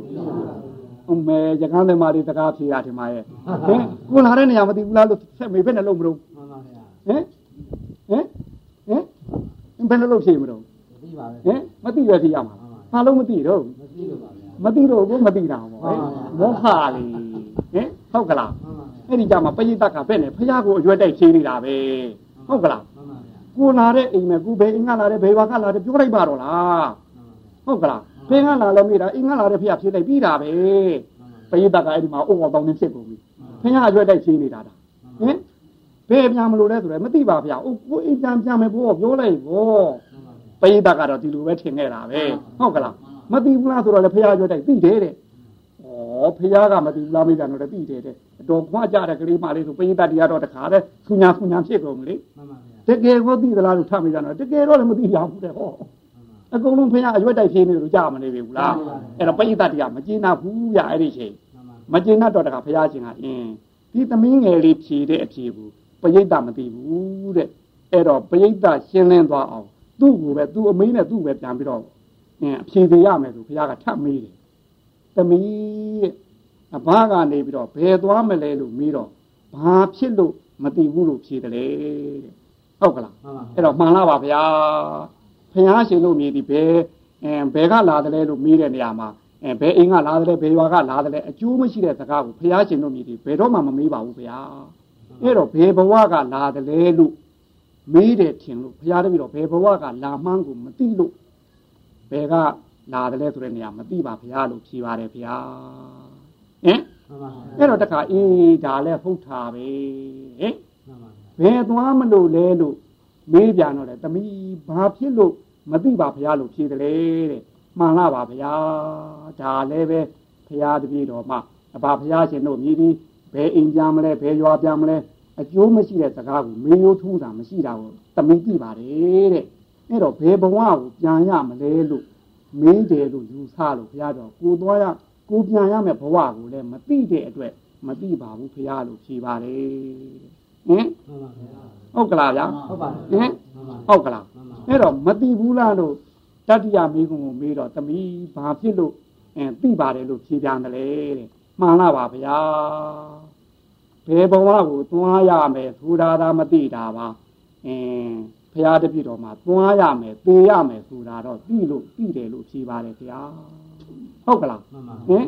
အမေရကန်းတယ်မာလေးတကားဖြေတာဒီမှာရဲ့ဟင်ကိုလာတဲ့နေရာမသိဘူးလားလို့ဆက်မေဘယ်နဲ့လုံးမလို့မှန်ပါဗျာဟင်ဟင်ဟင်ဘယ်နဲ့လုံးဖြေမလို့သိ ပါပဲဟင်မသိရဖြေရမှာဘာလို့မသိတော့မသိလို့ပါဗျာမသိတော့ဘူးမသိတာပေါ့ဟင်မောခလေးဟင်ဟုတ်ကလားမှန်ပါဗျာအဲ့ဒီကြမှာပရိသတ်ကဘယ်နဲ့ဖះကိုအရွယ်တိုက်ဖြေနေတာပဲဟုတ်ကလားမှန်ပါဗျာကိုလာတဲ့အိမ်မဲ့ကိုဘယ်အိမ်ကလာတဲ့ဘယ်ဘာကလာတဲ့ပြောလိုက်ပါတော့လားမှန်ပါဗျာဟုတ်ကလားဘယ်ကလာလဲမိတာအိမ်ကလာတဲ့ဖះဖြေလိုက်ပြီးတာပဲပရိသတ်ကအဲ့ဒီမှာအိုးအောင်တောင်းနေဖြစ်ကုန်ပြီဖះအရွယ်တိုက်ဖြေနေတာဒါဟင်ဘယ်ပြန်မလို့လဲဆိုတော့မသိပါဖះအိုးကိုအိမ်ပြန်ပြန်မယ်ဘောပြောလိုက်ဘော ပရိသတ်ကတော့ဒီလိုပဲထင်ခဲ့တာပဲဟုတ်ကလားမသိဘူးလားဆိုတော့လေဖះအရွယ်တိုက်သိတယ်တဲ့ဩဖះကမသိဘူးလားမိတာတော့သိတယ်တဲ့အတော်ခွာကြတဲ့ကလေးမလေးဆိုပရိသတ်တရားတော့တခါတဲ့ခုညာခုညာဖြစ်ကုန်ပြီလေမှန်ပါဗျာတကယ်ကိုသိသလားလို့ထမိကြတော့တကယ်တော့လည်းမသိရဘူးတဲ့ဟောအကုန်လုံးဖះအရွက်တိုက်ဖြေးနေလို့ကြားမနေပြီဘူးလားအဲ့တော့ပိဋကတရားမကျင်းနာဘူးရအဲ့ဒီချိန်မှန်ပါမကျင်းနာတော့တခါဖះရှင်ကအင်းဒီသမီးငယ်လေးဖြေတဲ့အဖြေဘူးပိဋကမသိဘူးတဲ့အဲ့တော့ပိဋကရှင်းလင်းသွားအောင် သူ့ကိုပဲသူ့အမင်းနဲ့သူ့ပဲပြန်ပြီးတော့အင်းအဖြေသေးရမယ်ဆိုဖះကထပ်မေးတယ်သမီးအဘကနေပြီးတော့ဘယ်သွားမလဲလို့မေးတော့ဘာဖြစ်လို့မသိဘူးလို့ဖြေတယ်လေတဲ့ဟုတ်ကလားမှန်ပါအဲ့တော့မှန်လားပါဗျာဖျားရှင်လို့မြည်ဒီဘယ်အဲဘယ်ကလာတယ်လဲလို့မေးတဲ့နေရာမှာအဲဘယ်အိမ်ကလာတယ်လဲဘယ်ရွာကလာတယ်လဲအကျိုးမရှိတဲ့စကားကိုဖျားရှင်လို့မြည်ဒီဘယ်တော့မှမမေးပါဘူးဗျာအဲ့တော့ဘယ်ဘဝကလာတယ်လဲလို့ မေးတယ်ထင်လို့ဖျားတပည့်တော့ဘယ်ဘဝကလာမှန်းကိုမသိလို့ဘယ်ကလာတယ်လဲဆိုတဲ့နေရာမသိပါဗျာလို့ဖြေပါတယ်ဗျာဟင်မှန်ပါဗျာအဲ့တော့တခါအေးဒါလည်းဟုတ်တာပဲဟင်မှန်ပါဗျာဘယ်သွားမလို့လဲလို့မေးပြန်တော့လေတမီးဘာဖြစ်လို့မသိပါဖရာလို့ဖြေတယ်လေတဲ့မှန်လားပါဖရာဒါလည်းပဲဖရာတပည့်တော်မှအဘာဖရာရှင်တို့မြည်ပြီးဘယ်အိမ်ပြန်မလဲဘယ်ရွာပြန်မလဲ အကျိုးမရှိတဲ့စကားကိုမေးရိုးထူးတာမရှိတာကိုတမီးသိပါတယ်တဲ့အဲ့တော့ဘယ်ဘဝကိုပြန်ရမလဲလို့မင်းတယ်လို့ယူဆလို့ဖရာတော်ကိုသွားရကိုပြန်ရမယ်ဘဝကိုလည်းမသိတဲ့အတွက်မသိပါဘူးဖရာလို့ဖြေပါတယ်ဟင်မှန်ပါဗျာဟုတ်ကလားဗျာဟုတ်ပါဟင်မှန်ပါဟုတ်ကလားမှန်ပါအဲ့တော့မတိဘူးလားလို့တတ္တိယမေကုံကိုမေးတော့တမီးဘာဖြစ်လို့အဲသိပါတယ်လို့ဖြေပြန်တယ်လေတဲ့မှန်လားပါဗျာ ဘယ်ဘဝကိုသွားရမယ်ထူတာတာမသိတာပါအင်းဖရာတပြည့်တော်မှာသွားရမယ်သေရမယ်ဆိုတာတော့သိလို့သိတယ်လို့ဖြေပါတယ်ဗျာဟုတ်ကလားမှန်ပါဟင်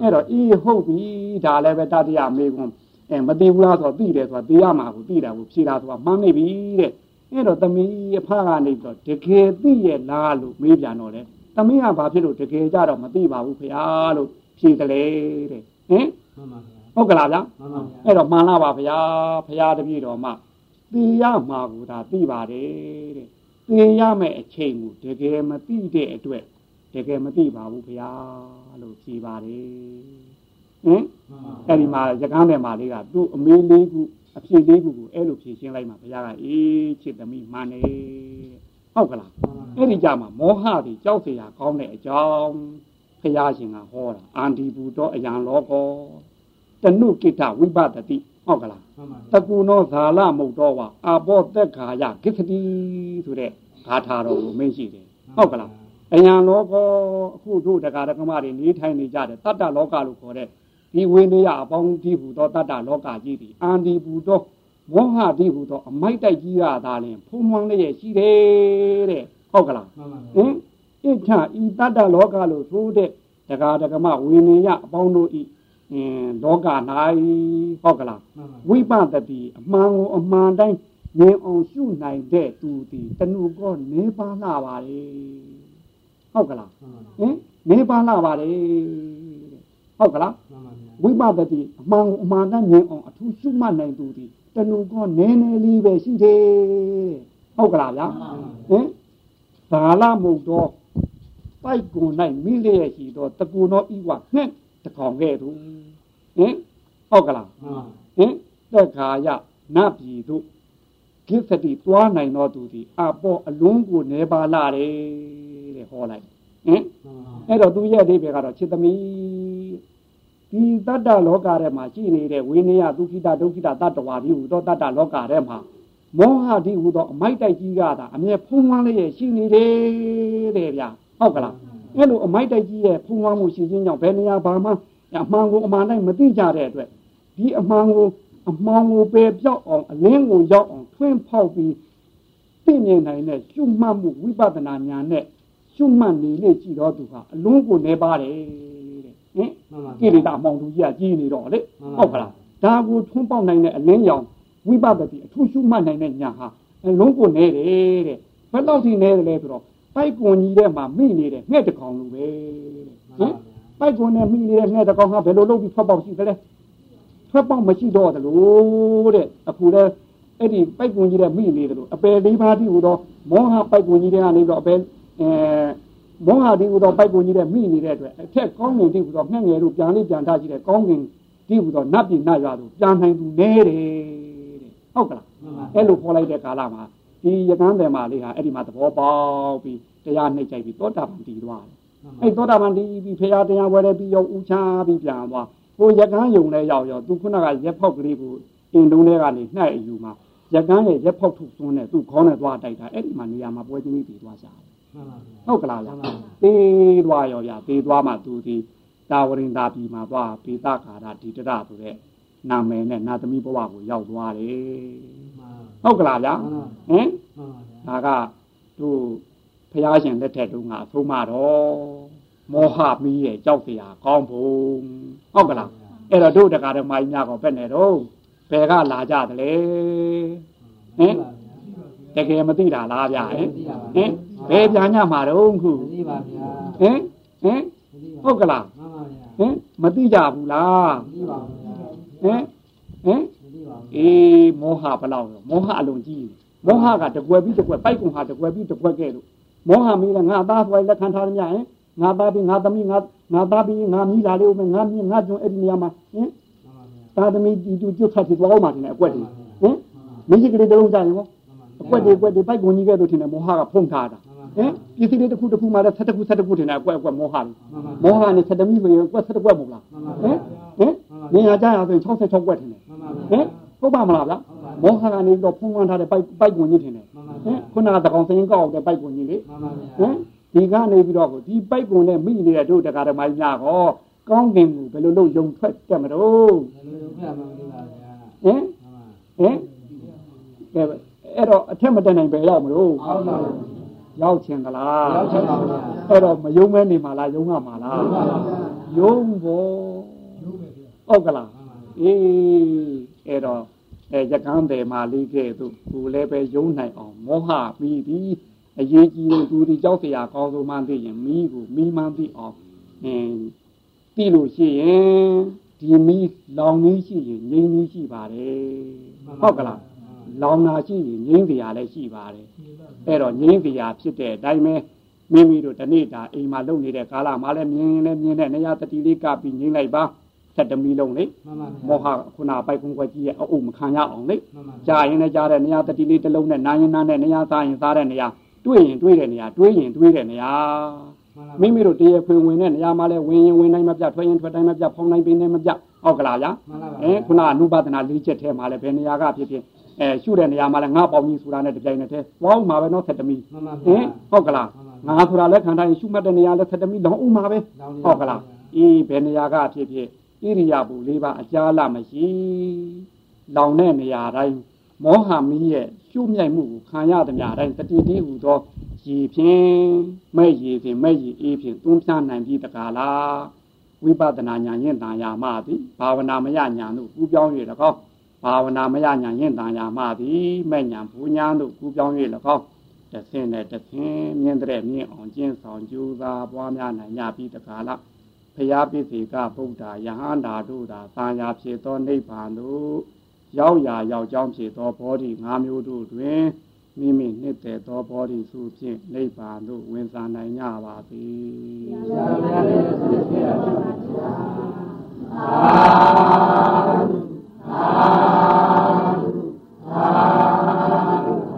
အဲ့တော့အေးဟုတ်ပြီဒါလည်းပဲတတိယမေကွန်းအဲမသိဘူးလားဆိုတော့သိတယ်ဆိုတာသိရမှာကိုသိတာကိုဖြေတာဆိုတာမှန်းနေပြီတဲ့အဲ့တော့သမီးအဖကနေပြီးတော့တကယ်သိရဲ့လားလို့မေးပြန်တော့လေသမီးကဘာဖြစ်လို့တကယ်ကြတော့မသိပါဘူးဖေအားလို့ဖြေတယ်လေတဲ့ဟင်မှန်ပါဗျာ ဟုတ်ကလားဗျာ မှန်ပါဗျာ အဲ့တော့မှန်လားပါဗျာဖရာတပည့်တော်မှသိရမှာကိုဒါသိပါတယ်တဲ့သိရမယ့်အချိန်ကိုတကယ်မသိတဲ့အတွက်တကယ်မသိပါဘူးဗျာလို့ဖြေပါတယ်ဟင် မှန်ပါ အဲ့ဒီမှာရကန်းတယ်မှာလေးကသူ့အမေးလေးခုအဖြေလေးခုကိုအဲ့လိုဖြေရှင်းလိုက်မှာဘုရားကအေးချစ်သမီးမှန်တယ်ဟုတ်ကလားအဲ့ဒီကြမှာမောဟတွေကြောက်เสียကောင်းတဲ့အကြောင်းဘုရားရှင်ကဟောတာအာန္တိဘူတော်အယံလောကော တနုကိတဝိပတတိဟုတ်ကလားမှန်ပါတကူနောဇာလမုတ်တော်ဝါအာဘောသက်ခာယဂစ္စတိဆိုတဲ့ဂါထာတော်ကိုမင်းရှိတယ်ဟုတ်ကလားအယံလောကောအခုတို့တရားဓမ္မတွေနေထိုင်နေကြတယ်တတ္တလောကလို့ခေါ်တဲ့ဒီဝိနည်းအပေါင်းဒီဟူသောတတ္တလောကကြီးသည်အာန္တိဘူတော်မောဟဒီဟူသောအမိုက်တိုက်ကြီးရတာလင်ဖုံးမှန်းလျက်ရှိတယ်တဲ့ဟုတ်ကလားမှန်ပါဟင်ဣထဤတတ္တလောကလို့ဆိုတဲ့တရားဓမ္မဝိနည်းအပေါင်းတို့ဤ အင်းလောက၌ဟုတ်ကလားမှန်ပါဝိပဿတိအမှန်ကိုအမှန်တိုင်းမြင်အောင်ရှုနိုင်တဲ့သူသည်တဏှုကောနေပါလာပါလေဟုတ်ကလားမှန်ပါဟင်နေပါလာပါလေဟုတ်ကလားမှန်ပါဗျာဝိပဿတိအမှန်ကိုအမှန်တိုင်းမြင်အောင်အထူးရှုမှတ်နိုင်သူသည်တဏှုကောနေနေလေးပဲရှိတယ်ဟုတ်ကလားဗျာဟင်ဘာလမုတ်တော့ပိုက်ကွန်၌မိလျက်ရှိတော့တကူသောဤဝငှက် တကောင်ခဲ့သူဟင်ဟုတ်ကလားမှန်ပါဟင်သက်ခါယနတ်ပြည်တို့ကိစ္စတိသွားနိုင်တော်သူသည်အပေါ်အလုံးကိုနေပါလာတယ်တဲ့ဟောလိုက်ဟင်မှန်ပါအဲ့တော့သူရဲ့အဓိပ္ပာယ်ကတော့จิตသမီးဒီတတ္တလောကထဲမှာရှိနေတဲ့ဝိနည်းဒုက္ခိတဒုက္ခိတတတ္တဝါဒီဟူသောတတ္တလောကထဲမှာမောဟဒီဟူသောအမိုက်တိုက်ကြီးကသာအမြဲဖုံးလွှမ်းလျက်ရှိနေတယ်တဲ့ဗျာဟုတ်ကလား အဲ့လိုအမိုက်တိုက်ကြီးရဲ့ဖုံးလွှမ်းမှုရှိခြင်းကြောင့်ဘယ်နေရာဘာမှအမှန်ကိုအမှန်တိုင်းမသိကြတဲ့အတွက်ဒီအမှန်ကိုအမှန်ကိုပယ်ပြောက်အောင်အလင်းကိုရောက်အောင်ထွင်းဖောက်ပြီးသိမြင်နိုင်တဲ့ရှုမှတ်မှုဝိပဿနာဉာဏ်နဲ့ရှုမှတ်နေလေကြည်တော်သူဟာအလုံးကိုနေပါတယ်တဲ့ဟင်မှန်ပါကိလေသာအမောင်သူကြီးကကြီးနေတော့လေမှန်ပါဟုတ်ကလားဒါကိုထွန်းပေါက်နိုင်တဲ့အလင်းရောင်ဝိပဿတိအထူးရှုမှတ်နိုင်တဲ့ညာဟာအလုံးကိုနေတယ်တဲ့ဘယ်တော့ထိနေတယ်လဲဆိုတော့ ပိုက်ကွန်ကြီးထဲမှာမိနေတဲ့ငှက်တစ်ကောင်လိုပဲတဲ့ဟင်ပိုက်ကွန်နဲ့မိနေတဲ့ငှက်တစ်ကောင်ဟာဘယ်လိုလုပ်ပြီးထွက်ပေါက်ရှိသလဲထွက်ပေါက်မရှိတော့သလိုတဲ့အခုလဲအဲ့ဒီပိုက်ကွန်ကြီးတဲ့မိနေတယ်လို့အပယ်လေးပါးတိဟူတော့မောဟပိုက်ကွန်ကြီးတဲ့ကနေတော့အပယ်အဲမောဟတိဟူသောပိုက်ပုံကြီးတဲ့မိနေတဲ့အတွက်အထက်ကောင်းငင်တိဟူသောငှက်ငယ်တို့ပြန်လေးပြန်ထားရှိတဲ့ကောင်းငင်တိဟူသောနတ်ပြည်နတ်ရွာတို့ပြန်နိုင်သူနဲတယ်တဲ့ဟုတ်ကလားမှန်ပါအဲ့လိုခေါ်လိုက်တဲ့ကာလမှာ ဒီရကန်းတယ်မာလေးဟာအဲ့ဒီမှာသဘောပေါက်ပြီးတရားနှိပ်ကြိုက်ပြီးသောတာပန်တည်သွားတယ်အဲ့သောတာပန်တည်ပြီးဖရာတရားဝဲတယ်ပြီးရောက်ဥချာပြီးပြန်သွားဟိုရကန်းယုံလဲရောက်ရောက်သူခုနကရက်ဖောက်ကလေးကိုအင်တုံးထဲကနေနှိုက်အယူမှာရကန်းရဲ့ရက်ဖောက်ထုသွန်းနဲ့သူ့ခေါင်းနဲ့သွားတိုက်တာအဲ့ဒီမှာနေရာမှာပွဲချင်းပြီးပြီးသွားကြတယ်မှန်ပါဟုတ်ကလားဗျာသေးသွားရောဗျာသေးသွားမှသူဒီတာဝရင်တာပြည်မှာသွားဘေသကာရဒီတရဆိုတဲ့နာမည်နဲ့နာသမီးဘဝကိုရောက်သွားတယ်မှန် ဟုတ်ကလားဗျာဟင်ဒါကသူဘုရားရှင်လက်ထက်တုန်းကဆုံးမတော်မောဟမီးရဲ့ကြောက်စရာကောင်းဖို့ဟုတ်ကလားအဲ့တော့တို့တက္ကရာမကြီးများကဘယ်နဲ့တော့ဘယ်ကလာကြသလဲဟင်တကယ်မသိတာလားဗျာဟင်ဟင်ဘယ်ပြန်ညမှာတော့ခုမသိပါဗျာဟင်ဟင်ဟုတ်ကလားမှန်ပါဗျာဟင်မသိကြဘူးလားမသိပါဘူးဟင်ဟင် အေးမောဟဘလောက်လဲမောဟအလုံးကြီးမောဟကတကွယ်ပြီးတကွယ်ပိုက်ကုံဟာတကွယ်ပြီးတကွယ်ကဲလို့မောဟမီးလည်းငါသားဆိုလက်ခံထားရမြဟင်ငါသားပြီးငါသမီးငါငါသားပြီးငါမီးလာလေးဦးမယ်ငါမီးငါကျွန်းအဲ့ဒီနေရာမှာဟင်မှန်ပါဗျာသားသမီးဒီတူကျွတ်ဖတ်ပြီးသွားအောင်မှတင်တယ်အကွက်တွေဟင်မင်းကြီးကလေးတလုံးကြရင်ဟောအကွက်တွေအကွက်တွေပိုက်ကုံကြီးကဲလို့ထင်တယ်မောဟကဖုံးထားတာဟင်ပစ္စည်းလေးတစ်ခုတစ်ခုမှလည်းဆက်တစ်ခုဆက်တစ်ခုထင်တယ်အကွက်အကွက်မောဟတွေမောဟနဲ့ဆက်တမီးဆိုရင်အကွက်ဆက်တစ်ကွက်မဟုတ်လားဟင်ဟင်နေရာကြရဆိုရင်66ကွက်ထင်တယ်မှန်ပါဟင် ဟုတ်ပါမလားဗျာမောဟကနေပြီးတော့ဖုံးဝန်းထားတဲ့ပိုက်ပိုက်ကွန်ကြီးထင်တယ်ဟင်ခုနကတကောင်စရင်ကောက်တဲ့ပိုက်ကွန်ကြီးလေမှန်ပါဗျာဟင်ဒီကနေပြီးတော့ဒီပိုက်ကွန်နဲ့မိနေတဲ့တို့တကားဓမ္မကြီးများကောကောင်းကင်ကိုဘယ်လိုလုပ်ယုံထွက်တက်မလို့ဘယ်လိုလုပ်ပြမှမသိပါဗျာဟင်ဟင်ကဲအဲ့တော့အထက်မတက်နိုင်ပဲရောက်မလို့ဟုတ်ပါဘူးရောက်ချင်သလားရောက်ချင်ပါဗျာအဲ့တော့မယုံမဲနေမှာလားယုံရမှာလားယုံဖို့ရုံးမယ်ဗျာဟုတ်ကလားအေးအဲ့တော့ အဲရကန်းတယ်မှာလေးခဲ့သူကိုလည်းပဲယုံနိုင်အောင်မောဟပြီးပြီးအရေးကြီးတဲ့သူဒီကြောက်စရာကောင်းဆုံးမှသိရင်မိကိုမိမှသိအောင်အင်းသိလို့ရှိရင်ဒီမိလောင်နေရှိရင်ငြိမ်းနေရှိပါတယ်ဟုတ်ကလားလောင်နာရှိရင်ငြိမ်းစရာလည်းရှိပါတယ်အဲ့တော့ငြိမ်းစရာဖြစ်တဲ့အတိုင်းပဲမိမိတို့တနေ့တာအိမ်မှာလုပ်နေတဲ့ကာလမှာလည်းမြင်ရင်လည်းမြင်တဲ့နေရာတတိလေးကပြီးငြိမ်းလိုက်ပါ ဆက်တမီလုံးလေမှန်ပါဗျာမောဟခုနပိုက်ကုန်းခွက်ကြီးရဲ့အအုပ်မခံရအောင်လေမှန်ပါဗျာကြာရင်လည်းကြားတဲ့နေရာတတိလေးတစ်လုံးနဲ့နာရင်နာနဲ့နေရာစားရင်စားတဲ့နေရာတွေးရင်တွေးတဲ့နေရာတွေးရင်တွေးတဲ့နေရာမှန်ပါမိမိတို့တရားဖွင့်ဝင်တဲ့နေရာမှာလည်းဝင်ရင်ဝင်နိုင်မပြထွက်ရင်ထွက်တိုင်းမပြဖောင်းတိုင်းပင်တိုင်းမပြဟုတ်ကလားဗျာမှန်ပါဗျာအဲခုနအနုပါဒနာလေးချက်ထဲမှာလည်းဘယ်နေရာကဖြစ်ဖြစ်အဲရှုတဲ့နေရာမှာလည်းငါပေါင်းကြီးဆိုတာနဲ့တပြိုင်နက်တည်းဝေါင်းမှာပဲနော်ဆက်တမီမှန်ပါဟင်ဟုတ်ကလားငါဆိုတာလည်းခံတိုင်းရှုမှတ်တဲ့နေရာလည်းဆက်တမီလောင်းဦးမှာပဲဟုတ်ကလားအေးဘယ်နေရာကဖြစ်ဖြစ် ဣရိယာပုလေးပါအကြားလာမရှိလောင်တဲ့နေရာတိုင်းမောဟမီးရဲ့ရှုမြိုက်မှုကိုခံရသမျှတိုင်းတတိတိဟူသောရေဖြင့်မဲ့ရေဖြင့်မဲ့ရေအေးဖြင့်သွန်းဖြားနိုင်ပြီးတကားလားဝိပဿနာဉာဏ်ရင်တန်ရာမသည်ဘာဝနာမယဉာဏ်တို့ကူးပြောင်း၍၎င်းဘာဝနာမယဉာဏ်ရင်တန်ရာမသည်မဲ့ဉာဏ်ဘူညာတို့ကူးပြောင်း၍၎င်းတဆင်းနဲ့တဆင်းမြင်တဲ့မြင်အောင်ကျင့်ဆောင်ကြိုးစားပွားများနိုင်ကြပြီးတကားလား ဘုရားပိစီကဗုဒ္ဓယဟန္တာတို့သာသာယာဖြစ်သောနိဗ္ဗာန်သို့ရောက်ရာရောက်ကြောင်းဖြစ်သောဘောဓိ၅မျိုးတို့တွင်မိမိနှစ်သက်သောဘောဓိစုဖြင့်နိဗ္ဗာန်သို့ဝင်စားနိုင်ကြပါသည်။အာသုအာသုအာသု